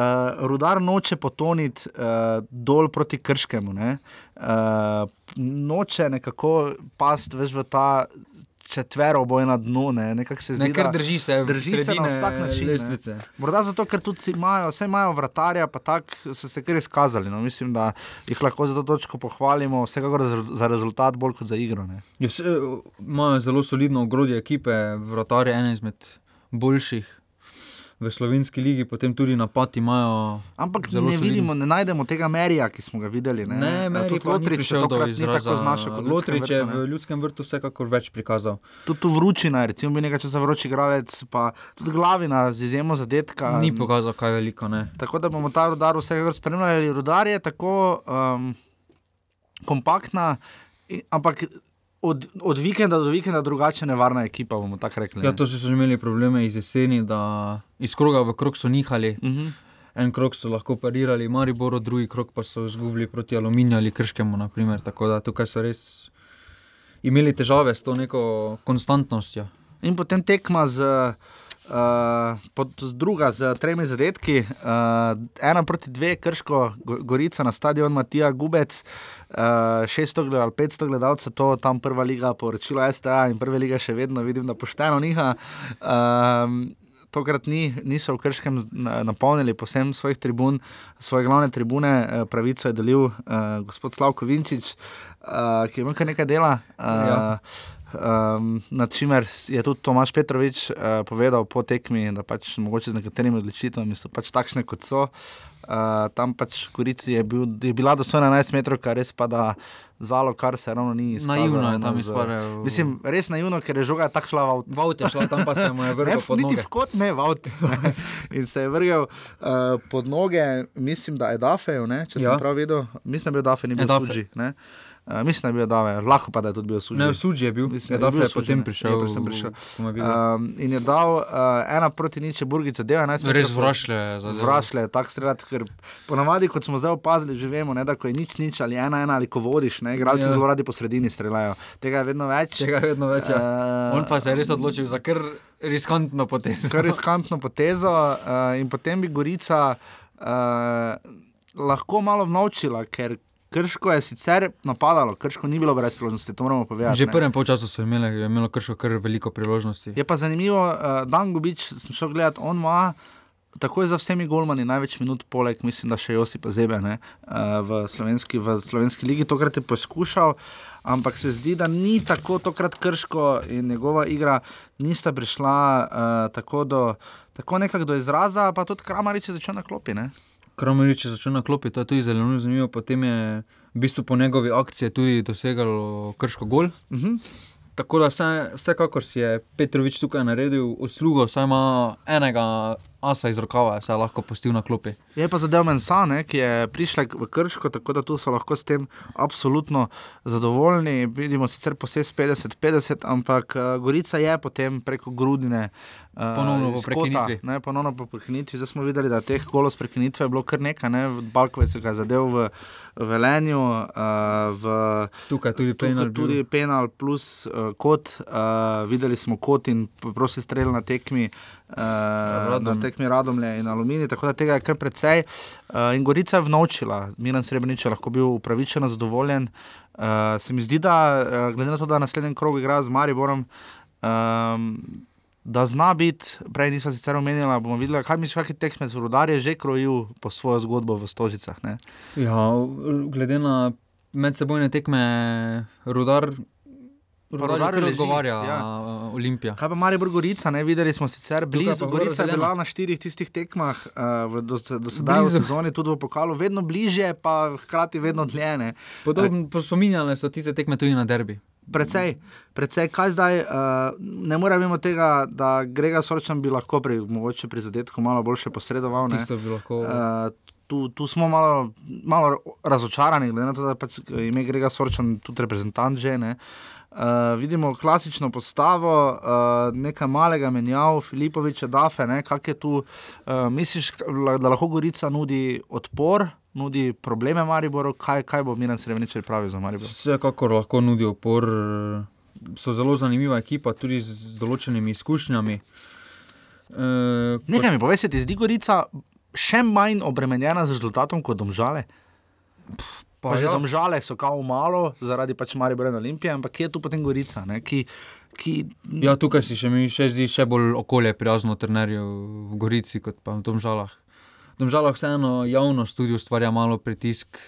rudar noče potoniti uh, dol proti krškemu. Ne? Uh, noče nekako past več v ta. Četvero boje na dnu, ne, nekako se zdi, Ne, ker da drži se drži se na sredine vsak način. ne. lestvice. Morda zato, ker tudi imajo, vse imajo vratarja, pa tako so se kar izkazali. No. Mislim, da jih lahko za to točko pohvalimo, vsekakor za, rezultat, bolj kot za igro. Imajo zelo solidno ogrodje ekipe, vratar je eden izmed boljših v slovenski ligi, potem tudi napad imajo. Ampak ne solidni. vidimo, ne najdemo tega Merija, ki smo ga videli. Ne, Ne, Meri tudi Lotrič tokrat ni izraza. tako znašel kot Lotrič je v ljudskem vrtu vsekakor več prikazal. Tudi tu vročina, recimo, bi nekaj časa vroči igralec, pa tudi glavina z izjemo zadetka. Ni pokazal kaj veliko. Ne. Tako da bomo ta rudar vsekakor spremljali. Rudar je tako um, kompaktna, ampak od, od vikenda do vikenda drugače nevarna ekipa, bomo tako rekli. Ja, ne. to so že imeli probleme iz jeseni, da iz kroga v krog so nihali. Uh -huh. En krok so lahko parirali, Maribor, drugi krok pa so izgubili proti Aluminiju ali Krškemu. Naprimer. Tako da tukaj so res imeli težave s to neko konstantnostjo. In potem tekma z, uh, pod, z druga, z tremi zadetki, uh, ena proti dve, krško, Go- Gorica na stadion Matija Gubec, uh, 600 gled- ali 500 gledalcev, to tam prva liga, poročilo STA in prva liga še vedno vidim, da pošteno niha. Um, Tokrat ni, niso v Krškem na- napolnili posem svojih tribun, svoje glavne tribune, eh, pravico je delil uh, gospod Slavko Vinčič, uh, ki ima kar nekaj dela. Uh, Ja. Um, na čimer je tudi Tomaš Petrovič uh, povedal po tekmi, da pač mogoče z nekaterimi odločitvami so pač takšne, kot so. Uh, tam pač v Gorici je, bil, je bila do 11 metrov, kar res pa da zalo, kar se ravno ni izkazalo. Naivno je tam izpadel. Mislim, res naivno, ker je žoga tako šla v avto. V avto je šla, tam pa se mu je <laughs> vrgel Ne, niti v kot ne, v avto. <laughs> In se je vrgel uh, pod noge, mislim, da je Dafeju, če ja. Sem prav videl. Mislim, da je bil Dafe, ni bil Edafe. Suđi. ne. Uh, mislim, da je bil Dave, lahko pa da je tudi bil Suđi. Ne, Suđi je bil, Mislim, da Edafe bil je Suđi, potem ne. prišel, Je potem prišel. je videl. Um, in je dal uh, ena proti niče Burgice, del 11 Res vrašlje je zadeval. Vrašle, tako streljati, ker ponavadi, kot smo zdaj opazili, že vemo, ne, da ko je nič, nič ali ena, ena ali ko vodiš, ne, igralci Ja. zelo radi po sredini streljajo. Tega je vedno več. Tega je vedno več. Ja. Eh, On pa se je res odločil za kar riskantno potezo. Kar riskantno potezo, uh, in potem bi Gorica uh, lahko malo vnovčila, ker Krško je sicer napadalo, Krško ni bilo brez priložnosti, to moramo povedati. Že v prvem polčasu so imeli, imelo krško kar veliko priložnosti. Je pa zanimivo, uh, Dan Gubič, sem šel gledat, on ima. Takoj za vsemi golmani največ minut, poleg, mislim, da še Josipa Zebe ne, uh, v, slovenski, v slovenski ligi. Tokrat je poskušal, ampak se zdi, da ni tako tokrat krško in njegova igra nista prišla uh, tako, do, tako nekako do izraza, pa tudi Kramarič je začel na klopi. Ne? Kramerič je začel na klopi, to je tudi zelo zanimivo. Potem je v bistvu po njegovi akciji tudi dosegalo krško gol. Uh -huh. Tako da vse, vsekakor si je Petrovič tukaj naredil uslugo, saj ima enega asa iz rokava, se je lahko pustil na klopi. Je pa zadev Mensane, ki je prišla v Krško, tako da tu so lahko s tem absolutno zadovoljni. Vidimo sicer posebej 50-50, ampak uh, Gorica je potem preko Grudine. Uh, Ponovno po prekinitvi. Ne, ponovno po prekinitvi. Zdaj smo videli, da teh golov s prekinitve je bilo kar nekaj. Ne? Balkove se ga je zadev v Velenju, uh, v, Tukaj tudi penal bil. tudi penal plus uh, kot. Uh, videli smo kot in prosti strel na tekmi. Uh, na tekmi Radomlje in Aluminij, tako da tega je kar precej. Uh, in Gorica je vnovčila, Miren Srebrenic je lahko bil upravičeno zadovoljen. Uh, se mi zdi, da glede na to, da naslednji krog igra z Mariborom, um, da zna biti, prej nisem sicer omenila, bomo videli, kaj misliš, kakšen tekmec v Rudarju je že krojil po svojo zgodbo v Stožicah. Ne? Ja, glede na medsebojne tekme, rudar. Rudar Rudar je leži, odgovarja ja. ja. Olimpija. Kaj pa Maribor Gorica, ne videli smo sicer blizu. Gorica je bila na štirih tistih tekmah, uh, v, do, do sedaj v Blizu. sezoni, tudi v pokalu, vedno bliže, pa hkrati vedno dlje. spominjale so tiste tekme tudi na derbi. Precej, precej, kaj zdaj, uh, ne morem mimo tega, da Grega Sorčan bi lahko pri, pri zadetku malo boljše posredoval. Ne? Tisto bi lahko. Uh, tu, tu smo malo, malo razočarani, glede na to, da pač ime Grega Sorčan tudi reprezentant že. Ne? Uh, vidimo klasično postavo, uh, nekaj malega menjav, Filipoviča, Dafe, ne, kak je tu. Uh, misliš, da lahko Gorica nudi odpor, nudi probleme Mariboru, kaj, kaj bo Miren Srebrenic pripravil za Maribor? Vsekakor lahko nudi opor. So zelo zanimiva ekipa, tudi z določenimi izkušnjami. E, Nekaj mi poveš, se ti zdi Gorica še manj obremenjena z rezultatom kot domžale? Pa, pa že ja. domžale so kao malo, zaradi pač Maribor in Olimpije, ampak kje je tu potem Gorica, ne, ki, ki Ja, tukaj si še mi še zdi še bolj okolje prijazno trenerju v Gorici kot pa v Domžalah. V Domžalah vseeno javnost tudi ustvarja malo pritisk.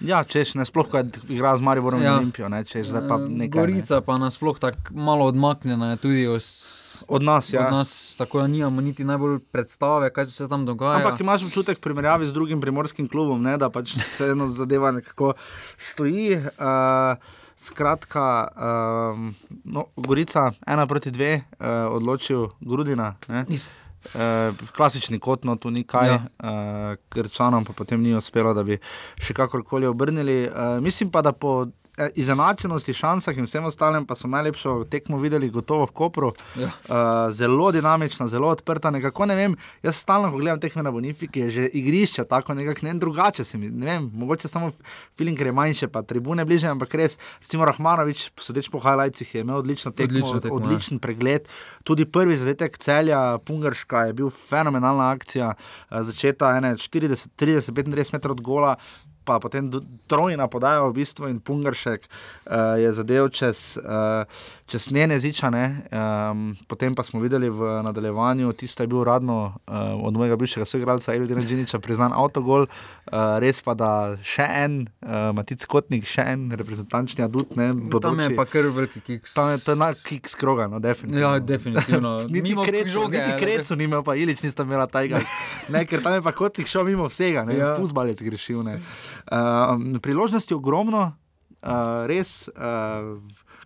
Ja, češ, ne sploh, ko igra z Mariborom ja. Ja. in Olimpijo, ne, češ, zdaj pa Eh, nekaj. Gorica pa nasploh tako malo odmaknjena je tudi os, Od nas, ja. od nas, tako da nimamo niti najbolj predstave, kaj se tam dogaja. Ampak imaš občutek v primerjavi z drugim primorskim klubom, ne, da pač se eno zadeva nekako stoji. Uh, skratka, um, no, Gorica ena proti dve, uh, odločil Grudina. Ne. Uh, klasični kot, no, tu ni kaj, ja. Uh, Krčanom pa potem ni uspelo, da bi še kakorkoli obrnili. Uh, mislim pa, da po izenačenosti, šansah in vsem ostalim, pa so najlepšo tekmo videli gotovo v Kopru. Ja. Uh, zelo dinamična, zelo odprta. Nekako ne vem, jaz stalno, gledam tekme na Bonifiki, je že igrišče tako nekako ne drugače mi. Ne vem, mogoče samo feeling, ker je manjše, pa tribune bliže, ampak res, recimo Rahmanovič, sodeč po highlightsih, je imel odlično tekmo, Odlično tekmo, ja. odličen pregled. Tudi prvi zadetek celja, Pungarška, je bil fenomenalna akcija, eh, začeta ene 40, 30, 35 metrov od gola. Pa potem trojna podaja v bistvu in Pungaršek uh, je zadev čez, uh, čez njene zičane. Um, potem pa smo videli v nadaljevanju, tisto je bil uradno uh, od mojega bivšega soigralca Elvira Džiniča priznan avtogol, uh, res pa da še en, uh, Matic Kotnik, še en reprezentančni adut. Ne, Tam je bodoči. pa kar veliki kiks. Tam je to na kiks kroga, no, definitivno. Ja, definitivno. <laughs> niti krecu, niti ne. krecu ni imel, pa Ilič nista imela tega. <laughs> Ne, ker tam je pa kotnik šel mimo vsega, ne. Ja. fuzbalec grešil. Ne. Uh, priložnosti ogromno, uh, res. Uh,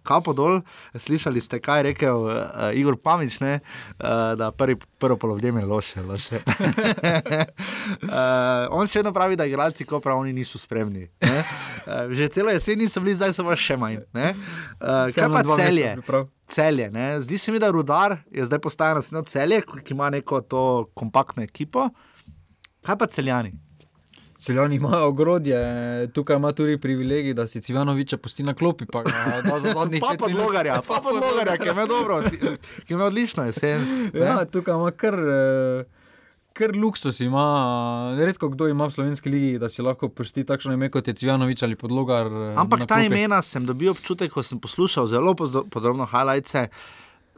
Kapo dol, slišali ste, kaj je rekel uh, Igor Pamič, ne, uh, da prvi, prvo polovdje je loše. loše. uh, <laughs> on še vedno pravi, da igralci, ko prav oni niso spremni. ne. Uh, že celo jesen niso bili, zdaj so pa še manj. ne. Uh, kaj pa celje? Celje. Ne? Zdi se mi, da Rudar je zdaj postajal naslednjo celje, ki ima neko to kompaktno ekipo. Kaj pa celjani? Celjani imajo ogrodje, tukaj ima tudi privilegij, da si Civanoviča pusti na klopi. Pa, da za zadnjih Pa pet pa minut. Logarja, <laughs> pa pa Logarja, ki je dobro, ki je imel odlično jesen. Ja, tukaj ima kar, eh, kar luksus. Ima. Redko kdo ima v slovenski ligi, da si lahko pusti takšno ime kot je Civanovič ali podlogar. eh, Ampak ta imena sem dobil občutek, ko sem poslušal zelo podrobno highlights.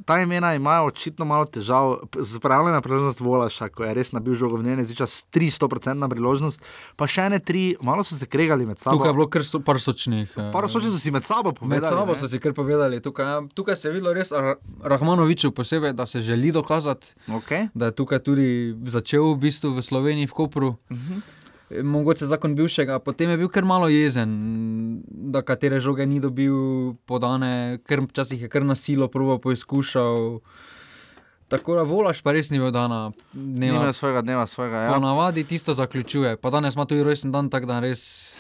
Ta imena imajo očitno malo težav, zpravljena priložnost Volaša, ko je res nabil žogo v njene, zdaj 300-odstotna priložnost, pa še ene tri, malo so se kregali med sabo. Tukaj je bilo kar so, par sočnih. eh, Par sočnih so si med sabo povedali. Med sabo ne. so si kar povedali. Tukaj, ja, tukaj se je videlo res Ra- Rahmanoviču posebej, da se želi dokazati, Okay. da je tukaj tudi začel v bistvu v Sloveniji, v Kopru. Uh Mhm. -huh. Mogoče zakon bivšega, potem je bil kar malo jezen, da katere žoge ni dobil podane, ker včasih je kar na silo probo poizkušal. Tako da volaš pa res ni bil dana. Nima Dneva. svojega dneva, svojega. Ja. Ponavadi tisto zaključuje, pa danes ima tudi rojsten dan, tako da res.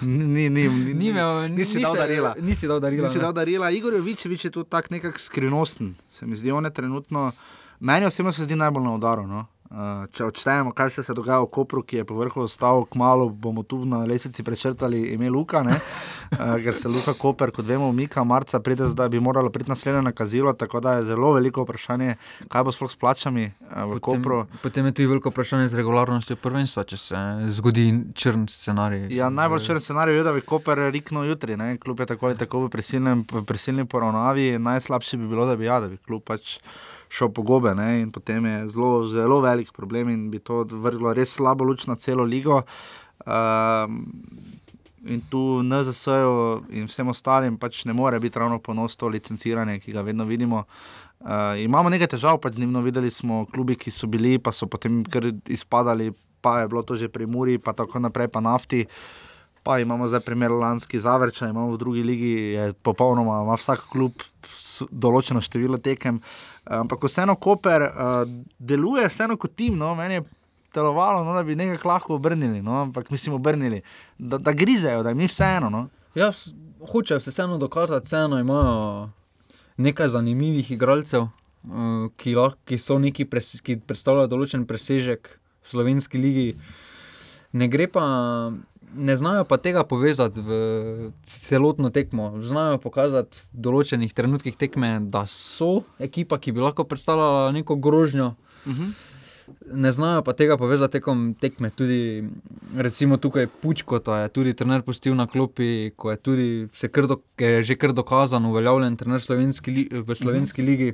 Ni, ni, ni, Ni imel, nisi ni dal se- darila. Nisi dal darila. Nisi ne. dal darila. Igor Jovičevič je tu tak nekako skrivnosten. Se mi zdi, on je trenutno, meni osebno se zdi najbolj na udaru. No? Uh, če odštejemo, kaj se je dogajalo v Kopru, ki je povrhu ostal, kmalo bomo tu na lesici prečrtali ime Luka, ne? uh, ker se Luka Koper, kot vemo, umika, marca pride, da bi moralo priti naslednje nakazilo, tako da je zelo veliko vprašanje, kaj bo sploh s plačami uh, v Kopru. Potem je tudi veliko vprašanje z regularnostjo prvenstva, če se zgodi črn scenarij. Ja, najbolj črn scenarij je, da bi Koper riknil jutri, ne? kljub je tako ali tako v prisilnem- v prisilni poravnavi. Najslabše bi bilo, da bi, ja, da bi klub pač šel po gobe ne? in potem je zelo, zelo velik problem in bi to vrglo res slabo luč na celo ligo. Um, in tu NZS-ju in vsem ostalim pač ne more biti ravno ponos to licenciranje, ki ga vedno vidimo. Uh, imamo nekaj težav, pač z njim videli smo klubi, ki so bili, pa so potem kar izpadali, pa je bilo to že pri Muri, pa tako naprej, pa nafti. Pa imamo zdaj primer lanski zavrča, imamo v drugi ligi, je popolnoma, ima vsak klub določeno število tekem. Ampak vseeno, Koper uh, deluje, vseeno kot tim, no, meni je delovalo, no, da bi nekaj lahko obrnili, no, ampak mi smo obrnili, da, da grizejo, da jim ni vseeno. No. Ja, hočejo se vseeno dokazati, vseeno imajo nekaj zanimivih igralcev, uh, ki, lahko, ki neki, pres, ki predstavljajo določen presežek v slovenski ligi. Ne gre pa. Ne znajo pa tega povezati v celotno tekmo. Znajo pokazati v določenih trenutkih tekme, da so ekipa, ki bi lahko predstavljala neko grožnjo. Uh mhm. -huh ne znajo pa tega povezati tekom tekme. Tudi, recimo, tukaj Pučko, ta je tudi trener postil na klopi, ko je tudi krdo, je že kar dokazano, uveljavljen trener slovenski li, v slovenski ligi.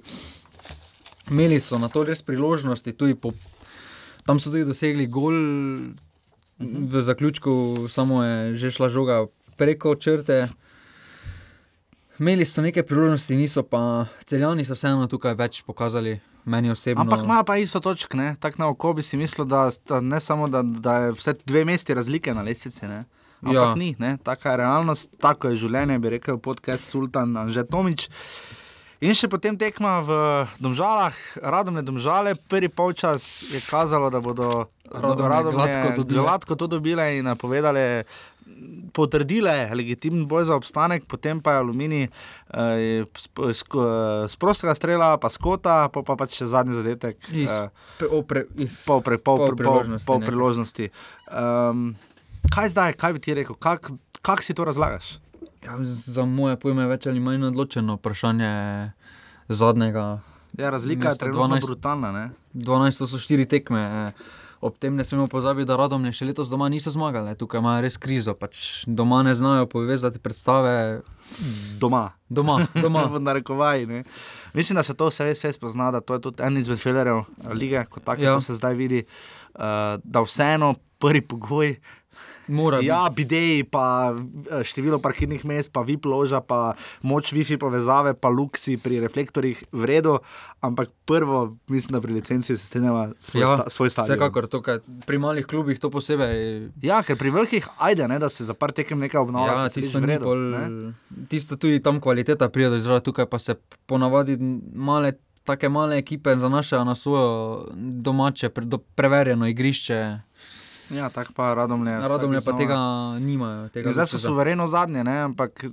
Imeli so na to res priložnosti, tudi po, tam so tudi dosegli gol, v zaključku samo je že šla žoga preko črte. Imeli so nekaj priložnosti, niso pa celjani, so vseeno tukaj več pokazali. Ampak ima pa isto točk, tako na oko bi si mislil, da, da ne samo da, da je vse dve mesti razlike na lesici. Ampak ja. ni, ne? taka je realnost, tako je življenje, bi rekel podcast Sultan Anže Tomič. In še potem tekma v Domžalah, radom je domžale, prvi polčas je kazalo, da bodo radom gladko to dobile in povedali potrdile legitimen boj za obstanek, potem pa je aluminij eh, z prostega strela, pa skota, pa, pa pač še zadnji zadetek. Iz, eh, opre, iz, pol, pre, pol, pol, priložnosti. Pol, pol priložnosti. Um, kaj zdaj, kaj bi ti rekel, kako kak si to razlagaš? Ja, za moje pojme je več ali manj odločeno vprašanje zadnjega. Ja, razlika je trenutno brutalna. Ne? 12 so štiri tekme. Eh ob tem ne smemo pozabiti, da radomne še letos doma niso zmagali, tukaj imajo res krizo. Pač doma ne znajo povezati predstave. Doma. Doma, doma. <laughs> v narekovaji. Mislim, da se to vse res spozna, da to je tudi en izmed filerjev lige, kot tako ja. se zdaj vidi, uh, da vseeno prvi pogoj Mora ja, bideji, pa eh, število parkirnih mest, pa VIP loža, pa moč WiFi povezave, pa luksi pri reflektorjih v redu, ampak prvo, mislim, da pri licenci se strinjava svoj, ja, sta, svoj stanje. Vsekakor, tukaj, pri malih klubih to posebej. Ja, ker pri velikih ajde, ne, da se za par tekem nekaj obnavlja. Ja, tisto, vredu, pol, ne? tisto tudi tam kvaliteta pride do izraza, tukaj pa se ponavadi male. Take male ekipe zanašajo na svoje domače, pre, preverjeno igrišče. Ja, tako pa radomlje. Radomlje pa tega nimajo. Tega zdaj so suvereno zadnje, ne? ampak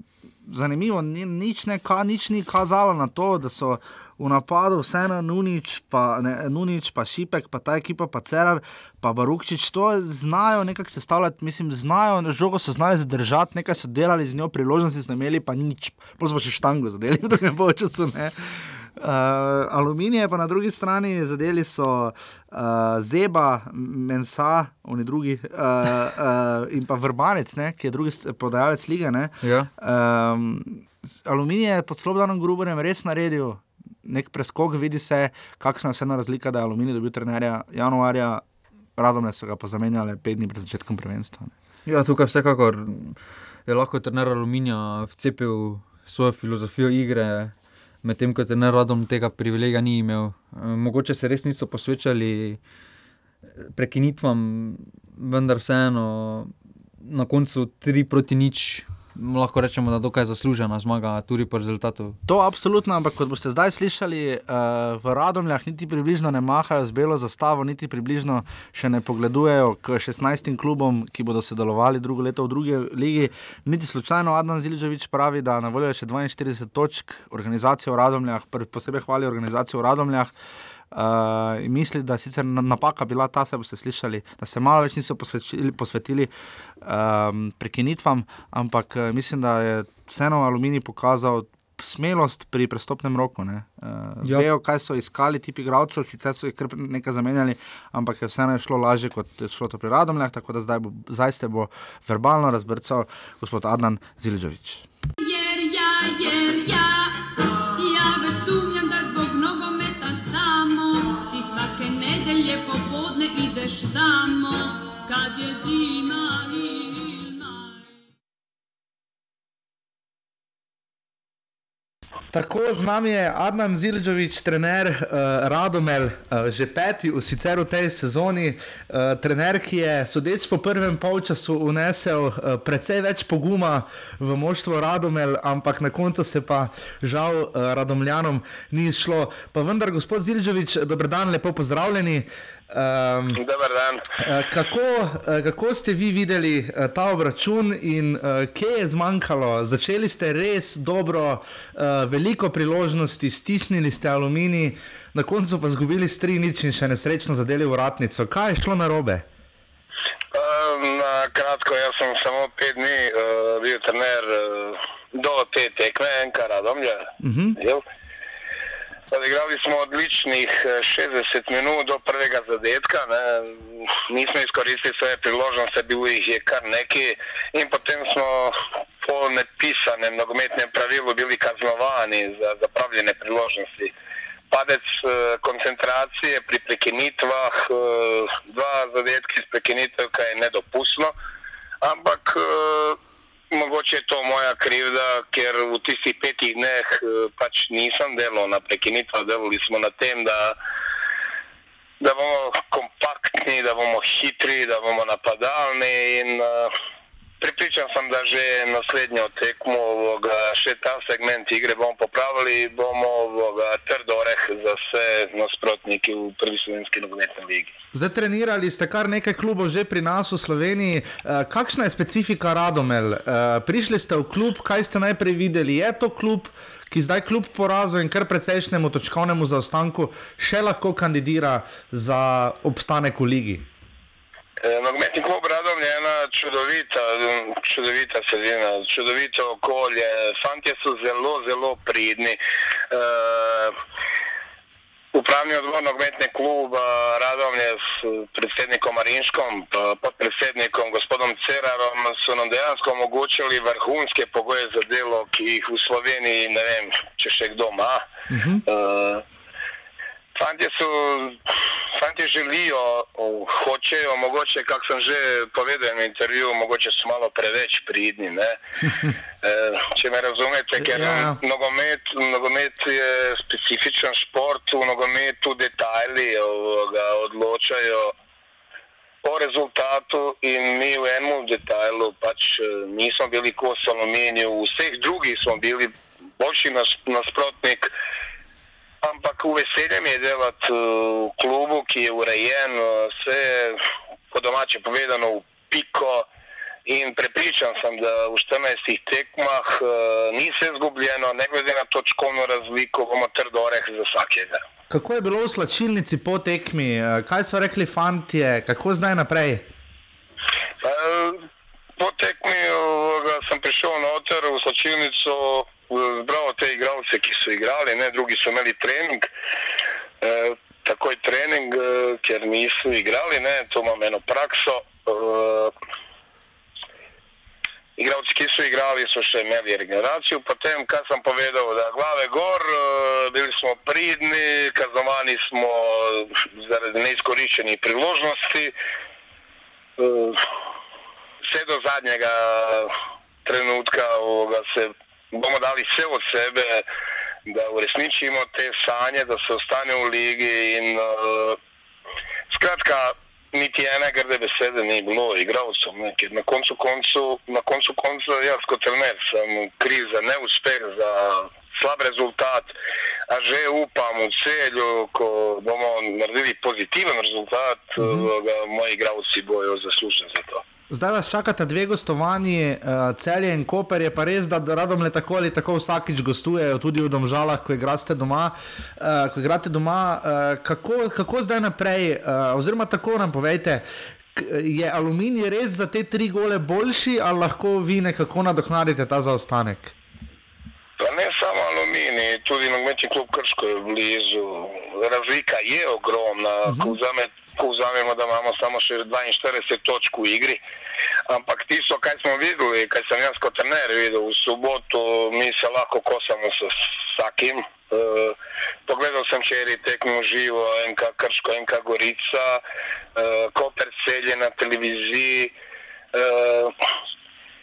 zanimivo, ni, nič, ne, ka, nič ni kazalo na to, da so v napadu vseeno Nunič, pa, ne, Nunič, pa Šipek, pa ta ekipa, pa Cerar, pa Barukčič, to znajo nekako sestavljati, mislim, znajo, žogo so znali zadržati, nekaj so delali z njo, priložnosti so imeli, pa nič, pa so še štango zadeli, ne bo času. Uh, aluminij, pa na drugi strani zadeli so uh, Zeba, Mensa, oni drugi, uh, uh, in pa Vrbanec, ne, ki je drugi podajalec lige. Ja. Um, aluminij je pod slobodnim gruborjem res naredil nek preskok, vidi se, kakšna je vseeno razlika, da je aluminij dobil trenerja januarja, radom so ga pa zamenjali pet dni pred začetkom prvenstva. Ne. Ja, tukaj vsekakor je lahko trener aluminija vcepil svojo filozofijo igre medtem ko je neradom tega privilegija ni imel. Eh, mogoče se res niso posvečali eh, prekinitvam, vendar vseeno na koncu tri proti nič lahko rečemo, da je dokaj zaslužena zmaga, tudi po rezultatu. To je absolutno, ampak kot boste zdaj slišali, uh, v Radomljah niti približno ne mahajo z belo zastavo, niti približno še ne pogledujejo k 16 klubom, ki bodo sodelovali drugo leto v drugi ligi. Niti slučajno Adnan Ziličevič pravi, da na voljo je še 42 točk, organizacijo v Radomljah, posebej hvali organizacijo v Radomljah. Uh, misli, da je sicer napaka bila ta, da boste slišali, da se malo več niso posvetili, posvetili um, prekinitvam, ampak uh, mislim, da je vseeno aluminij pokazal smelost pri prestopnem roku. Uh, ja. Vejo, kaj so iskali ti igravci, sicer so jih kar nekaj zamenjali, ampak je vseeno šlo lažje kot je šlo to pri Radomljah, tako da zdaj, bo, zdaj ste bo verbalno razbrcal gospod Adnan Ziližovič. Jer, ja, jer, ja. Tako z nami je Adnan Zilžovič, trener uh, Radomel, uh, že peti, sicer v tej sezoni. Uh, trener, ki je, sodeč po prvem polčasu, unesel uh, precej več poguma v moštvo Radomel, ampak na koncu se pa žal uh, Radomljanom ni šlo. Pa vendar, gospod Zilžovič, dobr dan, lepo pozdravljeni. Um, Dobar dan. Kako, kako ste vi videli ta obračun in kje je zmanjkalo? Začeli ste res dobro, veliko priložnosti, stisnili ste aluminij, na koncu pa izgubili s tri nič in še nesrečno zadeli vratnico. Kaj je šlo na robe? Na kratko, jaz sem samo pet dni uh, bil trener uh, do te tekme, enkrat radom je. Uh -huh. Odigrali smo odličnih 60 eh, minut do prvega zadetka, ne. nismo izkoristili svoje priložnosti, bilo jih je kar nekaj in potem smo po nepisanem nogometnem pravilu bili kaznovani za zapravljene priložnosti. Padec eh, koncentracije pri prekinitvah, eh, dva zadetka iz prekinitev, kaj je nedopustno, ampak mogoče je to moja krivda, ker v tistih petih dneh eh, pač nisem delal na prekinitvah, delali smo na tem, da, da bomo kompaktni, da bomo hitri, da bomo napadalni in uh, pripričan sem, da že naslednjo tekmo, voga, še ta segment igre bomo popravili, bomo voga, trdo oreh za vse nasprotnike v prvi slovenski nogometni ligi. Zdaj trenirali ste kar nekaj klubov že pri nas v Sloveniji. Uh, kakšna je specifika Radomel? Uh, prišli ste v klub, kaj ste najprej videli? Je to klub, ki zdaj kljub porazu in kar precejšnjemu točkovnemu zaostanku še lahko kandidira za obstanek v ligi? Eh, nogometni klub Radom je ena čudovita, čudovita sredina, čudovito okolje. Fantje so zelo, zelo pridni. Uh, Upravni odbor nogometne kluba Radomlje s predsednikom Marinškom, podpredsednikom gospodom Cerarom so nam dejansko omogočili vrhunske pogoje za delo, ki jih v Sloveniji ne vem, če še kdo ima. Uh -huh. uh, Fantje, so, fantje želijo, hočejo, mogoče, kako sem že povedal v intervjuju, mogoče so malo preveč pridni. <laughs> E, če me razumete, ker ja. Nogomet, nogomet je specifičen šport, v nogometu detajli odločajo o rezultatu in mi v enem detajlu pač e, nismo bili kos aluminiju, v vseh drugih smo bili boljši nasprotnik. Ampak v veselje mi je delati eh, v klubu, ki je urejen, eh, vse po domače povedano v piko. In prepričan sem, da v 14 tekmah uh, ni vse izgubljeno, ne glede na točkovno razliko, bomo trdo reči za vsakega. Kako je bilo v slačilnici po tekmi, kaj so rekli fanti, kako zdaj naprej? Uh, po tekmi uh, sem prišel noter v slačilnico zbral te igralce, ki so igrali, ne, drugi so imeli trening. E, takoj trening, e, ker niso igrali, ne, to imam eno prakso. E, igralci, ki so igrali, so še imeli regeneracijo. Potem, kar sem povedal, da glave gor, e, bili smo pridni, kaznovani smo zaradi neizkoriščenih priložnosti. E, vse do zadnjega trenutka se bomo dali vse od sebe, da uresničimo te sanje, da se ostane v ligi. In, uh, skratka, niti ene grde besede ni bilo, igralcev. Na koncu koncu, na koncu koncu, jaz kot trener sem kriv za neuspeh, za slab rezultat, a že upam v celju, ko bomo naredili pozitiven rezultat, mm -hmm. da moji igralci bojo zaslužni za to. Zdaj vas čakata dve gostovanji, uh, celje in koper. Je pa res, da radom le tako ali tako vsakič gostujejo, tudi v domžalah, ko igrate doma. Uh, ko igrate doma uh, kako, kako zdaj naprej? Uh, oziroma, tako nam povejte, je aluminij res za te tri gole boljši ali lahko vi nekako nadoknadite ta zaostanek? Pa ne samo aluminij, tudi nogometni klub Krško je blizu. Razlika je ogromna. Uh mhm. -huh ko vzamemo, da imamo samo še 42 točk v igri. Ampak tisto, kar smo videli, kar sem jaz kot trener videl v soboto, mi se lahko kosamo s vsakim. Uh, pogledal sem včeraj tekmo živo, enka Krško, enka Gorica, uh, Koper celje na televiziji. Uh,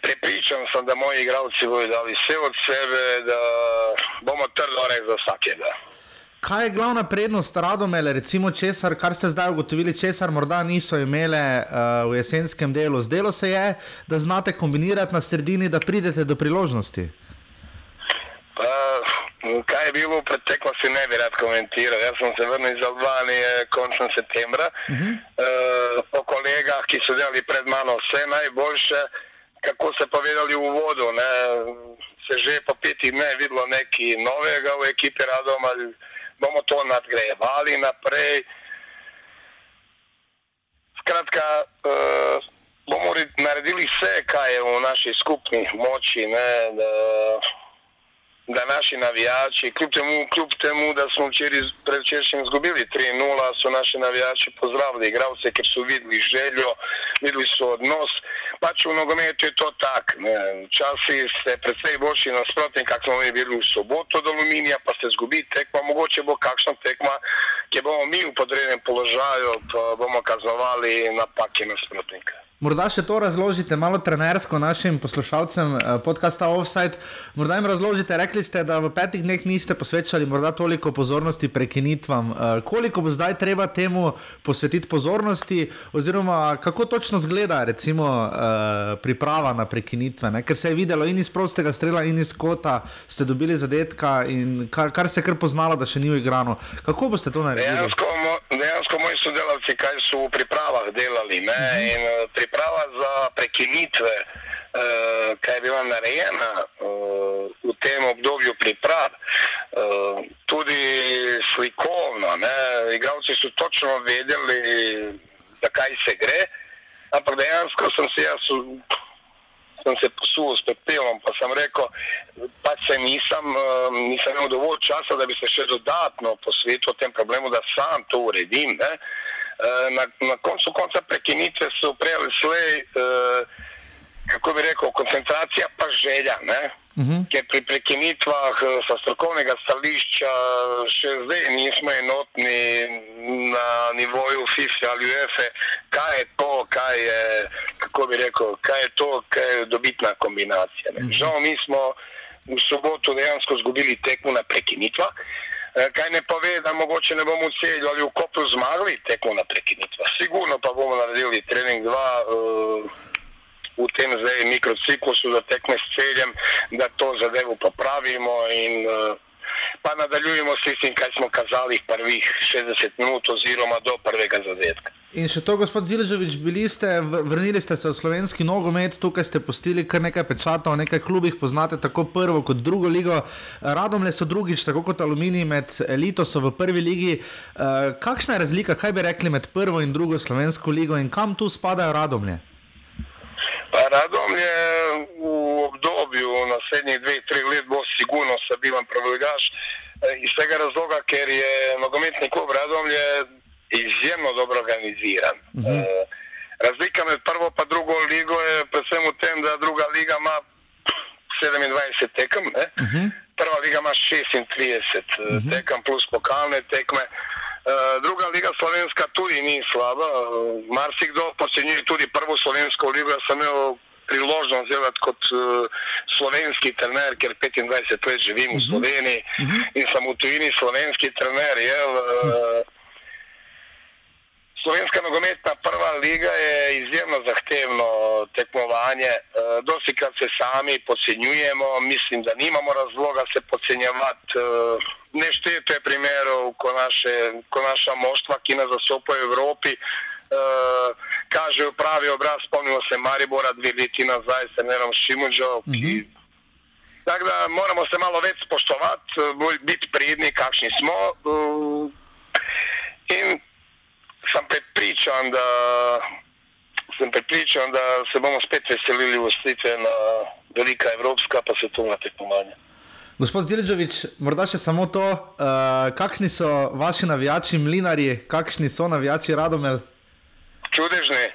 Prepričan sem, da moji igralci bodo dali vse od sebe, da bomo torek za vsakega. Kaj je glavna prednost Radomele, recimo česar, kar ste zdaj ugotovili, česar morda niso imele uh, v jesenskem delu? Zdelo se je, da znate kombinirati na sredini, da pridete do priložnosti. Uh, kaj je bilo v preteklosti, ne bi rad komentiral. Jaz sem se vrnil iz Albanije koncem septembra. Uh -huh. uh, po kolegah, ki so delali pred mano vse najboljše, kako so povedali v uvodu, ne, se že po petih dneh videlo nekaj novega v ekipi Radom bomo to nadgrajevali naprej. Skratka, uh, bomo naredili vse, kar je v naši skupni moči. Ne, da, da naši navijači, kljub temu, kljub temu da smo včeraj predvčerajšnjim izgubili 3-0, so naši navijači pozdravili igralce, ker so videli željo, videli so odnos. Pač v nogometu je to tako. Včasih ste predvsej boljši nasprotnik, kak smo bili v soboto do Aluminija, pa ste izgubili tekmo, mogoče bo kakšna tekma, ki bomo mi v podrednem položaju, pa bomo kaznovali napake nasprotnika. Morda še to razložite malo trenersko našim poslušalcem eh, podcasta Offside. Morda jim razložite, rekli ste, da v petih dneh niste posvečali morda toliko pozornosti prekinitvam. Eh, koliko bo zdaj treba temu posvetiti pozornosti, oziroma kako točno zgleda recimo, eh, priprava na prekinitve? Ne? Ker se je videlo in iz prostega strela, in iz kota ste dobili zadetka, in kar, kar se je kar poznalo, da še ni igrano. Kako boste to naredili? Dejansko, dejansko moji sodelavci, kaj so v pripravah delali. Uh -huh. in, priprava za prekinitve, uh, kaj je bila narejena uh, v tem obdobju priprav, uh, tudi slikovno. Igravci so točno vedeli, zakaj se gre, ampak dejansko sem se jaz. Sem se posul s pepelom, pa sem rekel, da se nisem, nisem imel dovolj časa, da bi se še dodatno posvetil tem problemu, da sam to uredim. Ne? Eh, na, na koncu konca prekinitve so prej slej, uh, kako bi rekel, koncentracija pa želja. Uh mhm. -huh. Ker pri prekinitvah eh, sa strokovnega stališča še zdaj nismo enotni na nivoju FIFA ali UEFA, kaj je to, kaj je, kako bi rekel, kaj je to, kaj je dobitna kombinacija. Uh mhm. -huh. Žal mi smo v soboto dejansko izgubili tekmo na prekinitvah. Eh, kaj ne pove, da mogoče ne bomo v celju ali v kopu zmagali tekmo na prekinitve. Sigurno pa bomo naredili trening 2 uh, eh, v tem zdaj mikrociklusu za tekme s celjem, da to zadevo popravimo in uh, pa nadaljujemo s tistim, kaj smo kazali prvih 60 minut oziroma do prvega zadetka. In še to, gospod Ziležovič, bili ste, vrnili ste se v slovenski nogomet, tukaj ste postili kar nekaj pečatov, nekaj klubih poznate, tako prvo kot drugo ligo. Radom le so drugič, tako kot Aluminij med elito so v prvi ligi. Uh, kakšna je razlika, kaj bi rekli med prvo in drugo slovensko ligo in kam tu spadajo Radomlje? Radomlje v obdobju naslednjih dveh, treh let bo sigurno stabilen prvoligaš eh, iz tega razloga, ker je nogometni klub Radomlje izjemno dobro organiziran. Uh -huh. e, razlika med prvo in drugo ligo je predvsem v tem, da druga liga ima 27 tekem, uh -huh. prva liga ima 36 uh -huh. tekem plus pokalne tekme. Uh, druga liga slovenska tudi ni slaba, uh, marsikdo pocenjuje tudi prvo slovensko ligo. Jaz sem imel priložnost delati kot uh, slovenski trener, ker 25 let živim uh -huh. v Sloveniji uh -huh. in sem v tujini slovenski trener. Je, uh. Slovenska nogometna prva liga je izjemno zahtevno tekmovanje. E, dosti krat se sami podcenjujemo, mislim, da nimamo razloga se podcenjevati. E, Neštete je primerov, ko, naše, ko naša moštva, ki nas zastopajo v Evropi, uh, kažejo pravi obraz. Spomnimo se Maribora dve leti nazaj, se ne vem, Šimunžo. Mm -hmm. Tako da moramo se malo več spoštovati, biti pridni, kakšni smo. Uh, in sem prepričan, da, sem prepričan, da se bomo spet veselili ustitve na velika evropska pa svetovna tekmovanja. Gospod Zilžovič, morda še samo to, uh, kakšni so vaši navijači, mlinari, kakšni so navijači Radomel? Čudežni.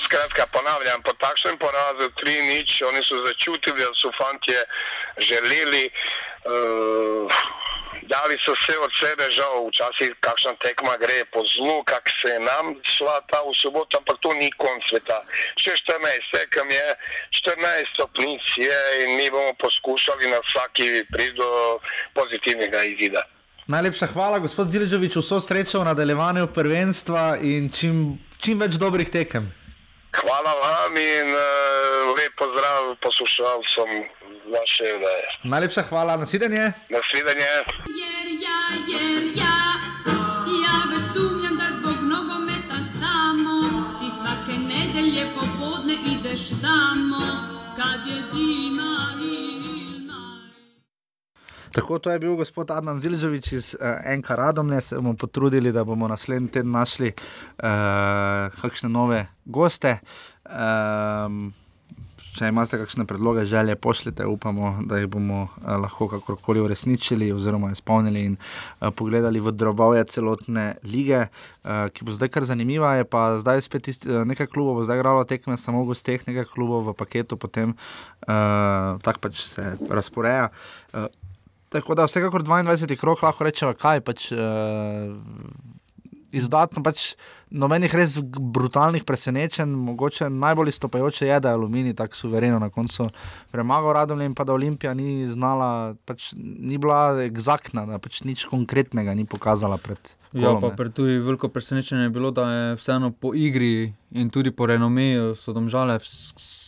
Skratka, ponavljam, po takšnem porazu 3-0, oni so začutili, da so fantje želeli. Uh, dali so vse od sebe, žal, včasih kakšna tekma gre po zlu, kak se je nam šla ta v soboto, ampak to ni konc sveta. Še 14 tekem je, 14 stopnic je in mi bomo poskušali na vsaki priti do pozitivnega. izida. Najlepša hvala, gospod Ziležovič, vso srečo v nadaljevanju prvenstva in čim, čim več dobrih tekem. Hvala vam in uh, lep pozdrav poslušalcem vaše vdaje. Najlepša hvala, nasvidenje. Nasvidenje. Jer ja, jer ja, ja već sumnjam da zbog nogometa samo ti svake nedelje popodne ideš tamo kad je zima i Tako to je bil gospod Adnan Zilžovič iz uh, NK Radomne. Se bomo potrudili, da bomo naslednji teden našli uh, kakšne nove goste. Um, če imate kakšne predloge, želje, pošljite, upamo, da jih bomo uh, lahko kakorkoli uresničili oziroma izpolnili in uh, pogledali v drobove celotne lige, uh, ki bo zdaj kar zanimiva. Je pa zdaj spet isti, uh, nekaj klubov, bo zdaj igralo tekme samo v gosteh, nekaj klubov v paketu, potem uh, tako pač se razporeja. Uh, Tako da vsekakor 22 krok lahko rečemo, kaj pač. Uh, Izdatno pač nobenih res brutalnih presenečenj, mogoče najbolj stopajoče je, da je Aluminij tako suvereno na koncu premagal Radom in pa da Olimpija ni znala, pač ni bila egzaktna, da pač nič konkretnega ni pokazala pred. Ja, pa pred tudi veliko presenečenje je bilo, da je vseeno po igri in tudi po renomeju so domžale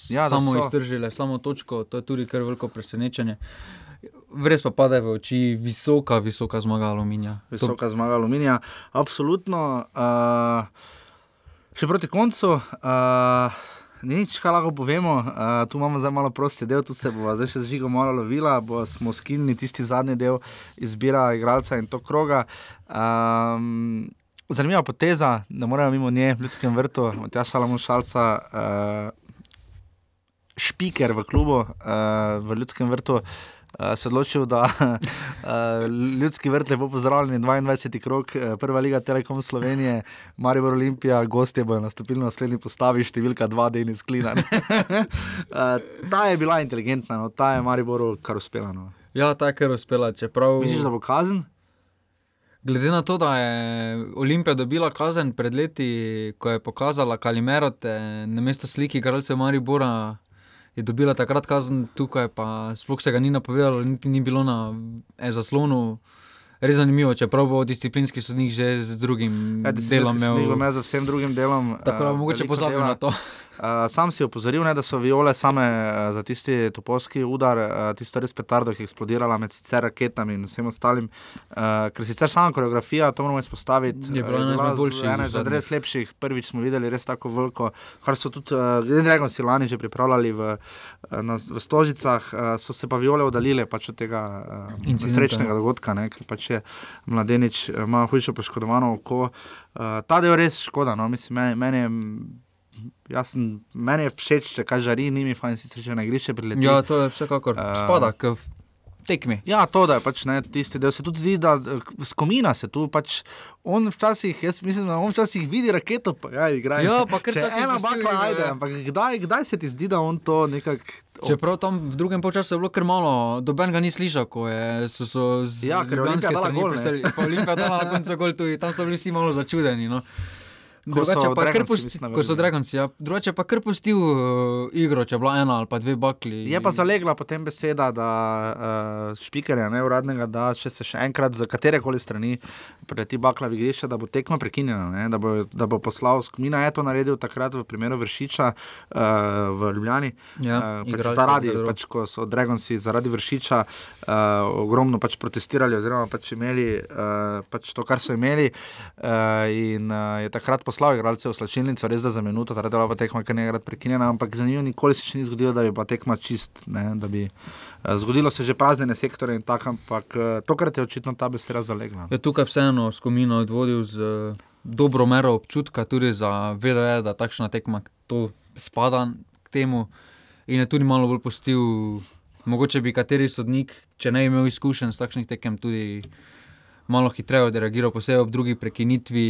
ja, samo iztržile, samo točko, to je tudi kar veliko presenečenje. Res pa pade v oči visoka, visoka zmaga aluminija. Visoka to... zmaga aluminija, absolutno. Uh, še proti koncu, uh, nič, kaj lahko povemo. Uh, tu imamo zdaj malo prosti del, tu se bo zdaj še zžigo malo lovila, bo smo skinili tisti zadnji del izbira igralca in to kroga. Um, zanimiva poteza, da moramo mimo nje v ljudskem vrtu, Matja Šalamo Šalca. Uh, Špiker v klubu, uh, v ljudskem vrtu, uh, se odločil, da uh, <laughs> ljudski vrt lepo pozdravljen, 22. krok, uh, prva liga Telekom Slovenije, Maribor Olimpija, gostje bojo nastopili na naslednji postavi, številka 2, Dejni Sklina. <laughs> uh, ta je bila inteligentna, no, ta je Mariboru kar uspela. No. Ja, ta je kar uspela, čeprav. Misliš, da bo kazen? Glede na to, da je Olimpija dobila kazen pred leti, ko je pokazala Kalimerote na mesto sliki, kar se je Maribora je dobila takrat kazen tukaj, pa sploh se ga ni napovedalo, niti ni bilo na e, zaslonu. Res zanimivo, čeprav bo disciplinski sodnik že z drugim ja, delom imel. Ne, z vsem drugim delom. Tako da uh, mogoče pozabi na to. Uh, sam si opozoril, ne, da so viole same uh, za tisti topolski udar, uh, tisto res petardo, ki je eksplodirala med sicer raketami in vsem ostalim. Uh, ker sicer sama koreografija, to moramo izpostaviti, je bila ena najboljših. Ena od res lepših, prvič smo videli res tako veliko, kar so tudi uh, Dragon Silani že pripravljali v, na, v Stožicah, uh, so se pa viole oddalile pač od tega uh, nesrečnega dogodka, ne, ker pač je mladenič, ima hujše poškodovano oko. Uh, ta del je res škoda, no, mislim, meni, meni je. Sem, meni je všeč, če kaj žari, ni mi fajn, sicer če ne greš prileti. Ja, to je vsekakor uh, spada k tekmi. Ja, to je pač ne tisti del. Se tudi zdi, da skomina se tu pač. On včasih, jaz mislim, da on včasih vidi raketo, pa ja, igra. Ja, pa ker se ena bakla ajde, ampak kdaj, kdaj se ti zdi, da on to nekako. Čeprav tam v drugem času je bilo kar malo, doben ga ni slišal, ko je, so, so z ja, Ljubljanske strani prišli. Pa Olimpija dala na koncu gol, tudi tam so bili vsi malo začudeni. No. Drugače pa kar pustil, ko so Dragonci, ja. drugače pa kar pustil uh, igro, če je bila ena ali pa dve bakli. Je pa zalegla potem beseda, da uh, špikerja, ne uradnega, da če se še enkrat za katere koli strani preleti bakla v igrišče, da bo tekma prekinjena, da bo, da bo poslal skmina. Je to naredil takrat v primeru Vršiča uh, v Ljubljani. Ja, uh, pač zaradi, pač, ko so Dragonci zaradi Vršiča uh, ogromno pač protestirali oziroma pač imeli uh, pač to, kar so imeli. Uh, in uh, je takrat poslal poslal igralce v slačilnico, res za minuto, da je bila tekma kar nekaj prekinjena, ampak zanimivo, nikoli se še ni zgodilo, da bi bila tekma čist. Ne, bi, uh, zgodilo se je že praznene sektore in tako, ampak uh, tokrat je očitno ta beseda zalegla. Je tukaj vseeno skomino odvodil z uh, dobro mero občutka, tudi za vedo je, da takšna tekma to spada k temu in je tudi malo bolj postil. Mogoče bi kateri sodnik, če ne imel izkušenj s takšnih tekem, tudi malo hitreje odreagiral, posebej ob drugi prekinitvi,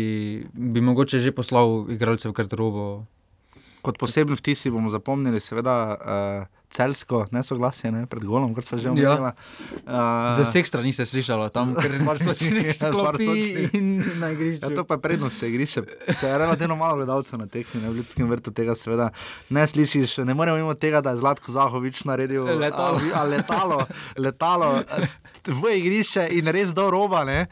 bi mogoče že poslal igralce v kartrobo. Kot poseben vtis bomo zapomnili, seveda, uh, celsko nesoglasje ne, pred golom, kot smo že omenili. Ja. Uh, Za vseh strani se je slišalo, tam je nekaj sklopi <laughs> in na igrišču. Ja, to pa je prednost, če igrišče. Če je relativno malo gledalcev na tekmi, ne v ljudskem vrtu tega seveda ne slišiš. Ne moremo mimo tega, da je Zlatko Zahovič naredil letalo, a, a, letalo, letalo v igrišče in res do roba. Uh,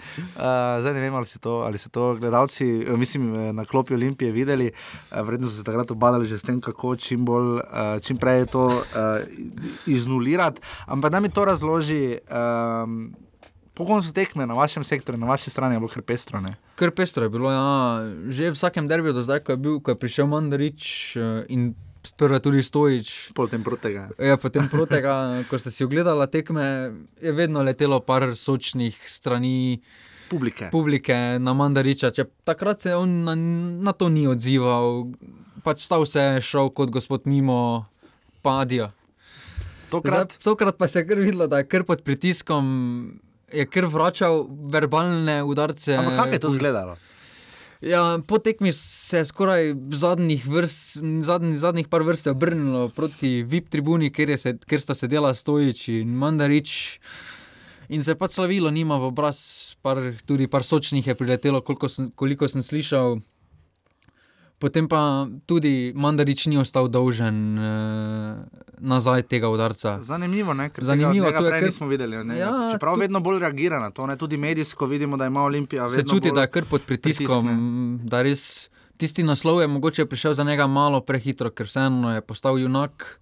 zdaj ne vem, ali so to, ali so to gledalci, mislim, na klopi Olimpije videli. Uh, Vredno so se takrat obadali že s tem, kako čim, bolj, čim prej to uh, iznulirati. Ampak da mi to razloži. Um, Po koncu tekme na vašem sektorju, na vaši strani je bilo kar pestro. Ne? Kar pestro je bilo, ja. že v vsakem derbiju do zdaj, ko je, bil, ko je prišel Mandarič in prvo tudi Stojič. Potem protega. Ja, potem protega, <laughs> ko ste si ogledali tekme, je vedno letelo par sočnih strani. Publike. Publike na Mandariča. Če takrat se on na, na to ni odzival, pač stal se je šel kot gospod mimo, padja. Tokrat? Zdaj, tokrat pa se je videlo, da je kar pod pritiskom je kar vračal verbalne udarce. Ampak kako je to izgledalo? Ja, po tekmi se je skoraj zadnjih, vrst, zadnjih, zadnjih par vrst obrnilo proti VIP tribuni, kjer, se, kjer sta sedela Stojič in Mandarič. In se je pa slavilo, nima v obraz, par, tudi par sočnih je priletelo, koliko sem, koliko sem slišal. Potem pa tudi Mandarič ni ostal dolžen uh, nazaj tega udarca. Zanimivo, ne? ker Zanimivo, tega, je prej kar... nismo videli. Ja, Čeprav tu... vedno bolj reagira na to, ne? tudi medijsko vidimo, da ima Olimpija. Se čuti, da je kar pod pritiskom, pritisk, da res tisti naslov je mogoče prišel za njega malo prehitro, ker vseeno je postal junak.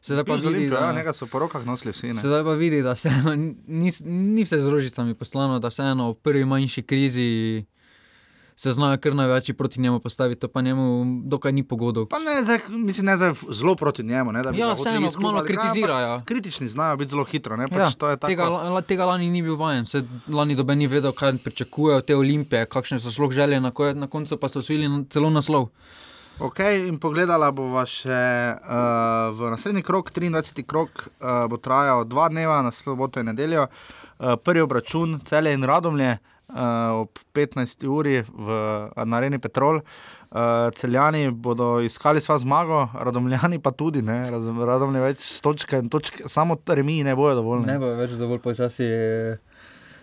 Sedaj pa vidi, da ja, nekaj so po rokah nosili vsi. Ne? Sedaj pa vidi, da vseeno ni, ni vse z rožicami poslano, da vseeno v prvi manjši krizi se znajo kar največ proti njemu postaviti, to pa njemu dokaj ni pogodov. Pa ne, zdaj, mislim, ne zdaj zelo proti njemu. Ne, ja, vseeno malo kritizirajo. Kaj, kritični znajo biti zelo hitro. Ne, pač ja, tega, tega lani ni bil vajen, se lani dobe ni vedel, kaj pričakujejo te olimpije, kakšne so sploh želje, na, ko, na koncu pa so osvojili celo naslov. Ok, in pogledala bova še uh, v naslednji krok, 23. krok, uh, bo trajal dva dneva, na soboto in nedeljo. Uh, prvi obračun, cele in radomlje, uh, ob 15. uri v Areni Petrol. Uh, celjani bodo iskali svojo zmago, radomljani pa tudi, ne, radomlje več točke in točke, samo remi ne bojo dovolj. Ne, ne bojo več dovolj počasi.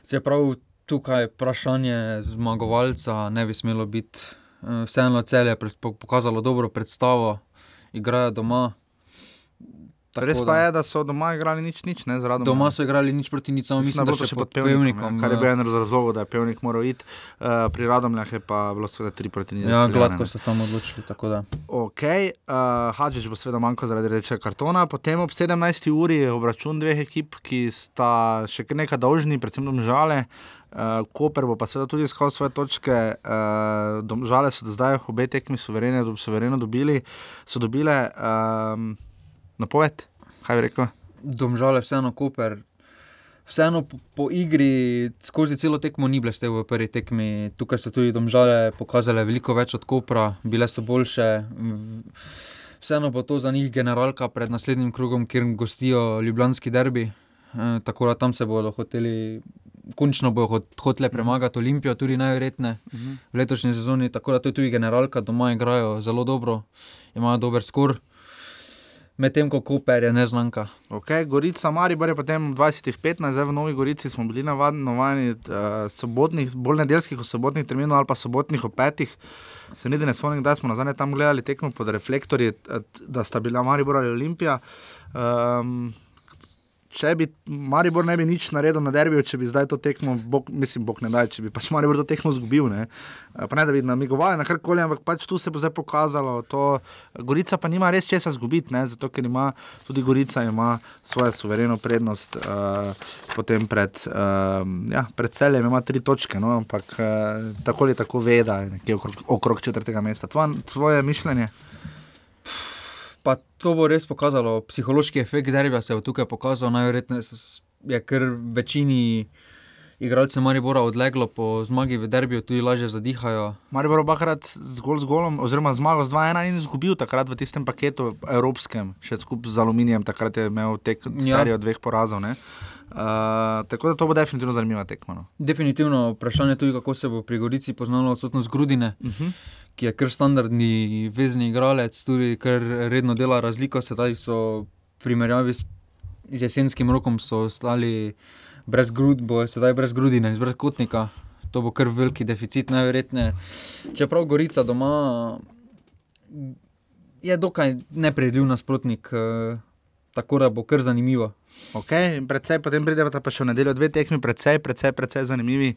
Čeprav tukaj vprašanje zmagovalca ne bi smelo biti vseeno celje pokazalo dobro predstavo, igrajo doma. Res pa je, da so doma igrali nič, nič ne zraven. Doma so igrali nič proti nič, samo mislim, da so še pod pevnikom. Kar je bil en razlog, da je pevnik moral iti, uh, pri Radomljah je pa bilo seveda tri proti nič. Ja, gladko so tam odločili. Ok, uh, Hadžič bo seveda manjko zaradi rečega kartona, potem ob 17. uri je obračun dveh ekip, ki sta še nekaj dolžni, predvsem domžale. Uh, Koper bo pa seveda tudi iskal svoje točke, uh, žale so zdaj obe tekmi suvereno dobili, so dobile. Um, napoved, kaj bi rekel? Domžale, vseeno Koper. Vseeno po, po igri skozi celo tekmo ni blestev v prvi tekmi. Tukaj so tudi domžale pokazale veliko več od Kopra, bile so boljše. Vseeno bo to za njih generalka pred naslednjim krogom, kjer gostijo Ljubljanski derbi. E, tako da tam se bodo hoteli, končno bodo hoteli premagati Olimpijo, tudi najverjetneje uh -huh. v letošnji sezoni. Tako da to je tudi generalka, doma igrajo zelo dobro, imajo dober skor medtem ko Koper je neznanka. Okay, Gorica, Maribor je potem 20-15, zdaj v Novi Gorici smo bili navadni uh, sobotnih, bolj nedeljskih, sobotnih terminov ali pa sobotnih o petih. Se niti ne spomnim, da smo nazaj tam gledali tekmo pod reflektorji, da sta bila Maribor ali Olimpija. Um, če bi Maribor ne bi nič naredil na derbiju, če bi zdaj to tekmo, bok, mislim, bog ne da, če bi pač Maribor to tekmo zgubil. Ne, ne da bi namigovali na karkoli, ampak pač tu se bo zdaj pokazalo. To, Gorica pa nima res česa zgubiti, ne, zato ker ima tudi Gorica ima svojo suvereno prednost, uh, potem pred, uh, ja, pred celjem ima tri točke, no, ampak uh, tako ali tako ve, da je nekje okrog, okrog četrtega mesta. Tvoje mišljenje? To bo res pokazalo, psihološki efekt derbija se je tukaj pokazal, najverjetneje je kar večini. Igralce Maribora odleglo po zmagi v derbiju, tudi lažje zadihajo. Maribor obakrat zgolj z golom, oziroma zmagal z 2-1 in izgubil takrat v tistem paketu evropskem, še skupaj z aluminijem, takrat je imel tek ja. serijo dveh porazov. Uh, tako da to bo definitivno zanimiva tekma. No. Definitivno vprašanje je tudi, kako se bo pri Gorici poznalo odsotnost Grudine. Uh -huh ki je kar standardni vezni igralec, tudi kar redno dela razliko. Sedaj so v primerjavi s, z jesenskim rokom ostali brez grud, bo sedaj brez grudine, brez kotnika. to bo kar veliki deficit, najverjetneje. Čeprav Gorica doma je dokaj nepredvidljiv nasprotnik, uh, tako da bo kar zanimivo. Okay, predvsej, potem pridemo pa še v nedeljo dve tekmi, predvsej, predvsej, predvsej zanimivi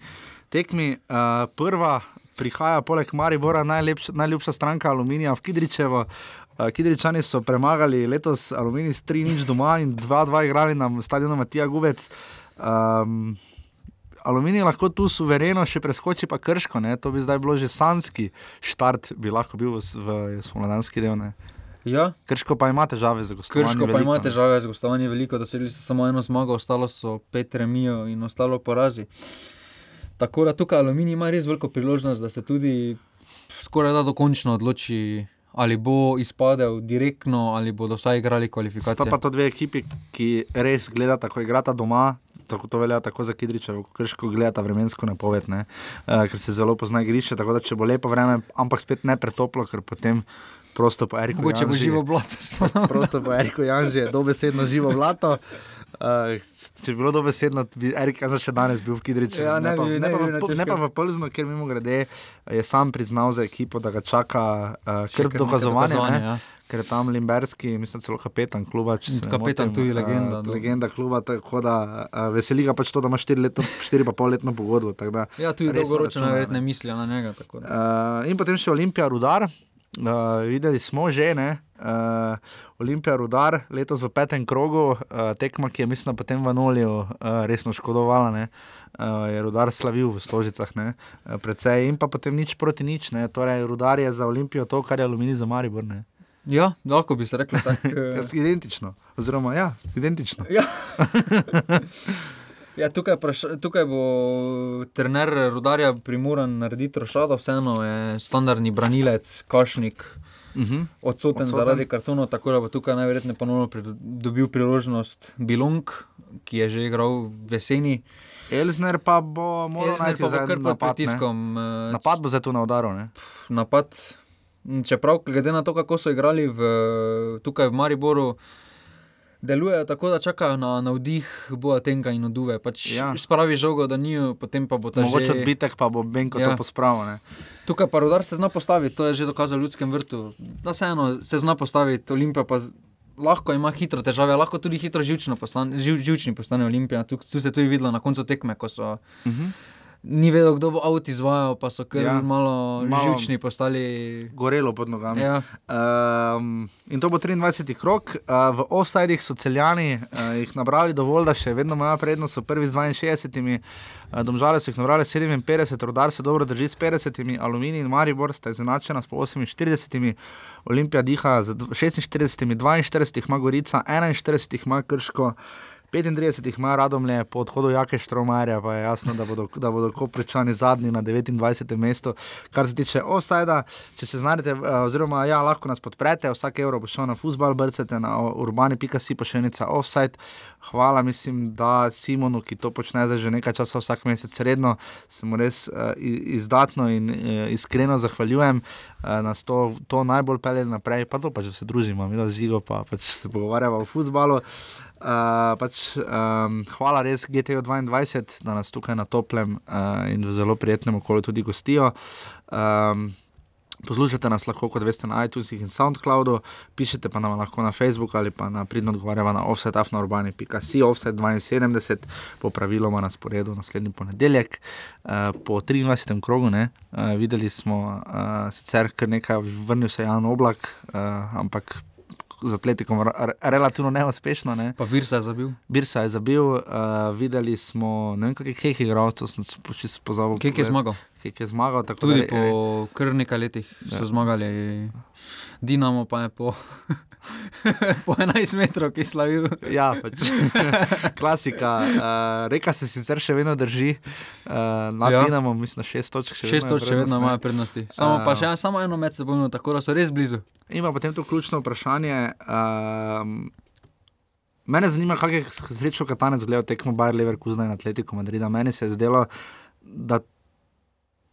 tekmi. Uh, prva prihaja poleg Maribora najlepša, najljubša stranka Aluminija v Kidričevo. Uh, Kidričani so premagali letos Aluminij s 3-0 doma in 2-2 igrali na stadionu Matija Gubec. Um, Aluminij lahko tu suvereno še preskoči, pa krško, ne? to bi zdaj bilo že sanski štart, bi lahko bil v, v spomladanski del. Ne? Ja. Krško pa ima težave z gostovanjem. Krško pa veliko, ima težave z gostovanjem veliko, da so samo eno zmago, ostalo so pet remijo in ostalo porazi. Tako da tukaj Aluminij ima res veliko priložnost, da se tudi skoraj da dokončno odloči. Ali bo izpadel direktno, ali bodo vsaj igrali kvalifikacije. To pa to dve ekipi, ki res gledata, ko igrata doma, tako to velja tako za Kidriča, kot krško gledata vremensko napoved, ne? uh, ker se zelo pozna igrišče. Tako da če bo lepo vreme, ampak spet ne pretoplo, ker potem prosto po Eriku. Mogoče bo živo blato. <laughs> prosto po Eriku Janži je dobesedno živo blato. Uh, če bi bilo dobesedno, bi Erik Janž še danes bil v Kidriču. Ja, ne, ne, ne, ne, ne, ne, ne pa v Plznu, ker mimo grede je sam priznal za ekipo, da ga čaka uh, krp dokazovanje. dokazovanje ja ker je tam Limberski, mislim, celo kapetan kluba. Kapetan tu je legenda. Uh, legenda kluba, tako da uh, veseli ga pač to, da ima 4,5 letno pogodbo. Da, ja, tu je dolgoročno, verjetno mislijo na njega. Uh, in potem še Olimpija Rudar. Uh, videli smo že, ne, uh, Olimpija Rudar, letos v petem krogu, uh, tekma, ki je, mislim, potem v Nolju uh, resno škodovala, ne, uh, je Rudar slavil v Stožicah, ne, uh, predvsej in pa potem nič proti nič, ne, torej Rudar je za Olimpijo to, kar je Aluminij za Maribor, ne. Ja, lahko bi se rekel tako. <laughs> Uh... identično. Oziroma, ja, identično. Ja. <laughs> ja, tukaj, praš, tukaj bo trener rudarja primoran narediti rošado, vseeno je standardni branilec, kašnik. Uh mhm. -huh. Odsoten, Odsoten zaradi kartonov, tako da bo tukaj najverjetneje ponovno dobil priložnost Bilong, ki je že igral v jeseni. Elzner pa bo moral najti za kar pod pritiskom. Eh, napad bo zdaj tu na udaru. Ne? Napad Čeprav, glede na to, kako so igrali v, tukaj v Mariboru, delujejo tako, da čakajo na navdih Boatenga in Oduve. Pač ja. Spravi žogo, da ni, potem pa bo ta že. Mogoče odbitek pa bo Benko ja. to pospravil. Tukaj pa rodar se zna postaviti, to je že dokazal v ljudskem vrtu. Da se eno se zna postaviti, Olimpija pa. Lahko ima hitro težave, lahko tudi hitro živčni postane, živ, postane Olimpija. Tu, tu se je tudi videlo na koncu tekme, ko so uh mhm. -huh ni vedel, kdo bo avto izvajal, pa so kar ja, malo, malo žučni postali. Gorelo pod nogami. Ja. Um, in to bo 23. krok, uh, v offsajdih so celjani uh, jih nabrali dovolj, da še vedno imajo prednost, so prvi z 62. Uh, domžale so jih nabrali 57, rodar se dobro drži s 50, aluminij in maribor sta izenačena s 48. Olimpija diha z 46, 42 ima Gorica, 41 ima Krško. 35 jih ima radom le po odhodu Jake Štromarja, pa je jasno, da bodo, da bodo koprečani zadnji na 29. mestu. Kar se tiče offsajda, če se znajdete, eh, oziroma ja, lahko nas podprete, vsak evro bo šel na futbal, brcete na urbani.si pošiljnica offside. Hvala, mislim, da Simonu, ki to počne že nekaj časa, vsak mesec redno, se mu res uh, izdatno in uh, iskreno zahvaljujem, uh, nas to, to najbolj pelje naprej, pa to pač, da se družimo, mi da živo, pa pač se pogovarjamo o futbalu. Uh, Uh, pač, um, hvala res GTO 22, da nas tukaj na toplem uh, in v zelo prijetnem okolju tudi gostijo. Um, poslušate nas lahko, kot veste, na iTunesih in SoundCloudu, pišete pa nam lahko na Facebooku ali pa na pridno odgovarjava na offsetafnourbani.com, offset 72, po praviloma na sporedu naslednji ponedeljek, uh, po 23. krogu. Ne, uh, videli smo uh, sicer kar nekaj, vrnil se je Jan Oblak, uh, ampak z atletikom relativno neuspešno. Ne. Pa Birsa je zabil. Birsa je zabil, uh, videli smo, ne vem, kakšne keke igralce, sem se pozabil. Keke je zmagal. Keke je zmagal. Tudi da, po je, kar nekaj letih ja. so zmagali, Dinamo pa je po. <laughs> po 11 metrov, ki slavil. ja, pač. <laughs> klasika. Uh, reka se sicer še vedno drži, uh, na ja. Dinamo, mislim, 6 točk. 6 točk še vedno imajo prednosti. Samo, uh, še, samo eno med seboj, tako da so res blizu. Ima potem to ključno vprašanje. Um, mene zanima, kako je srečo Katanec gledal tekmo Bayer Leverkusen in Atletico Madrid. Meni se je zdelo, da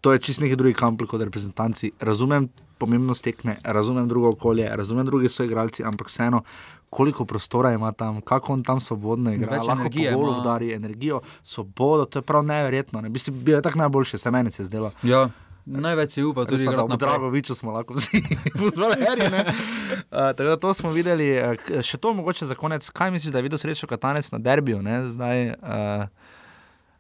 to je čist neki drugi kamp kot reprezentanci. Razumem pomembnost tekme, razumem drugo okolje, razumem druge soigralce, ampak vseeno, koliko prostora ima tam, kako on tam svobodno igra, Več lahko po golu ima. vdari, energijo, svobodo, to je prav neverjetno. Ne? Bi si bil tako najboljši, se meni se je zdelo. Ja, največ se upa tudi na. Dragoviču smo lahko vsi pozvali. Uh, tako da to smo videli. Uh, še to mogoče za konec. Kaj misliš, da je videl srečo Katanec na derbiju? Ne? Zdaj, uh,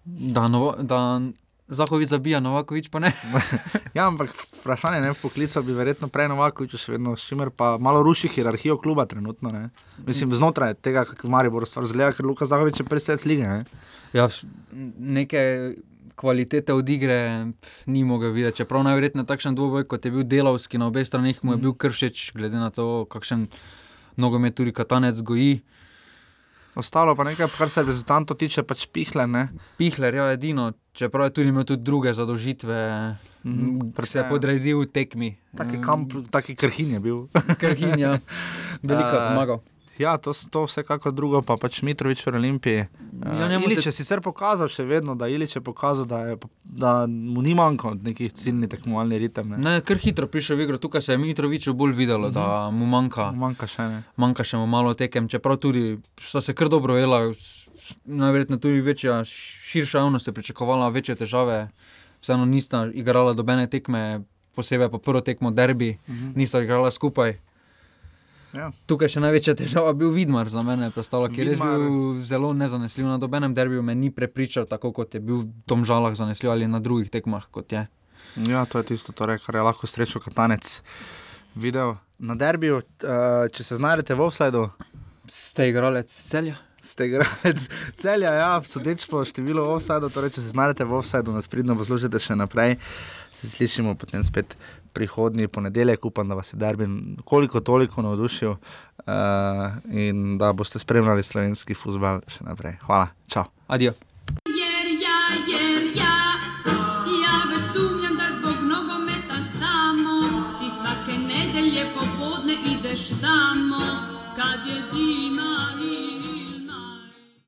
Da, novo, da Zahovič zabija, Novakovič pa ne. <laughs> ja, ampak vprašanje ne, v poklicu bi verjetno prej Novakovič še vedno, s čimer pa malo ruši hierarhijo kluba trenutno. Ne? Mislim, znotraj tega, kako Maribor stvar zgleda, ker Luka Zahovič je presec lige. Ne? Ja, neke kvalitete od igre pf, ni mogel videti. Čeprav najverjetneje takšen dvoboj, kot je bil delavski na obeh straneh, mu je bil kršeč, glede na to, kakšen nogomet tudi Katanec goji. Ostalo pa nekaj, kar se reprezentantov tiče, pač pihle. Ne? Pihler, ja, edino, čeprav je tudi imel tudi druge zadožitve, mm Mhm, se je podredil tekmi. Taki, kamp, taki krhin je bil. <laughs> Krhin, ja. <laughs> Veliko je Eh, pomagal. Ja, to, to vsekakor drugo, pa pač Mitrovič v Olimpiji. Ja, Ilič se- je sicer pokazal, še vedno, da, Ilič je pokazal, da, je, da mu ni manjko nekih ciljnih tekmovalnih ritem. Ne. Ne, kar hitro prišel v igro, tukaj se je Mitroviču bolj videlo, da mu manjka. Manjka še ne. Manjka še mu malo tekem, čeprav tudi sta se kar dobro vela, najverjetneje tudi večja, širša javnost je pričakovala večje težave. Vseeno nista igrala dobene tekme, posebej pa prvo tekmo derbi, Mhm. nista igrala skupaj. Ja. Tukaj še največja težava je bil Vidmar za mene, predstavlja, ki je res bil zelo nezanesljiv. Na dobenem derbiju me ni prepričal, tako kot je bil v tom žalah zanesljiv ali na drugih tekmah, kot je. Ja, to je tisto, torej, kar je lahko srečo Katanec videl na derbiju. Uh, če se znajdete v offsajdu, ste igralec celja. Ste igralec celja, ja, sodeč po številu offsajdov, torej če se znajdete v offsajdu, nas pridno poslušajte še naprej. Se slišimo potem spet prihodnji ponedeljek, upam, da vas je derbi koliko toliko navdušil uh, in da boste spremljali slovenski futbal še naprej. Hvala, čau. Adijo.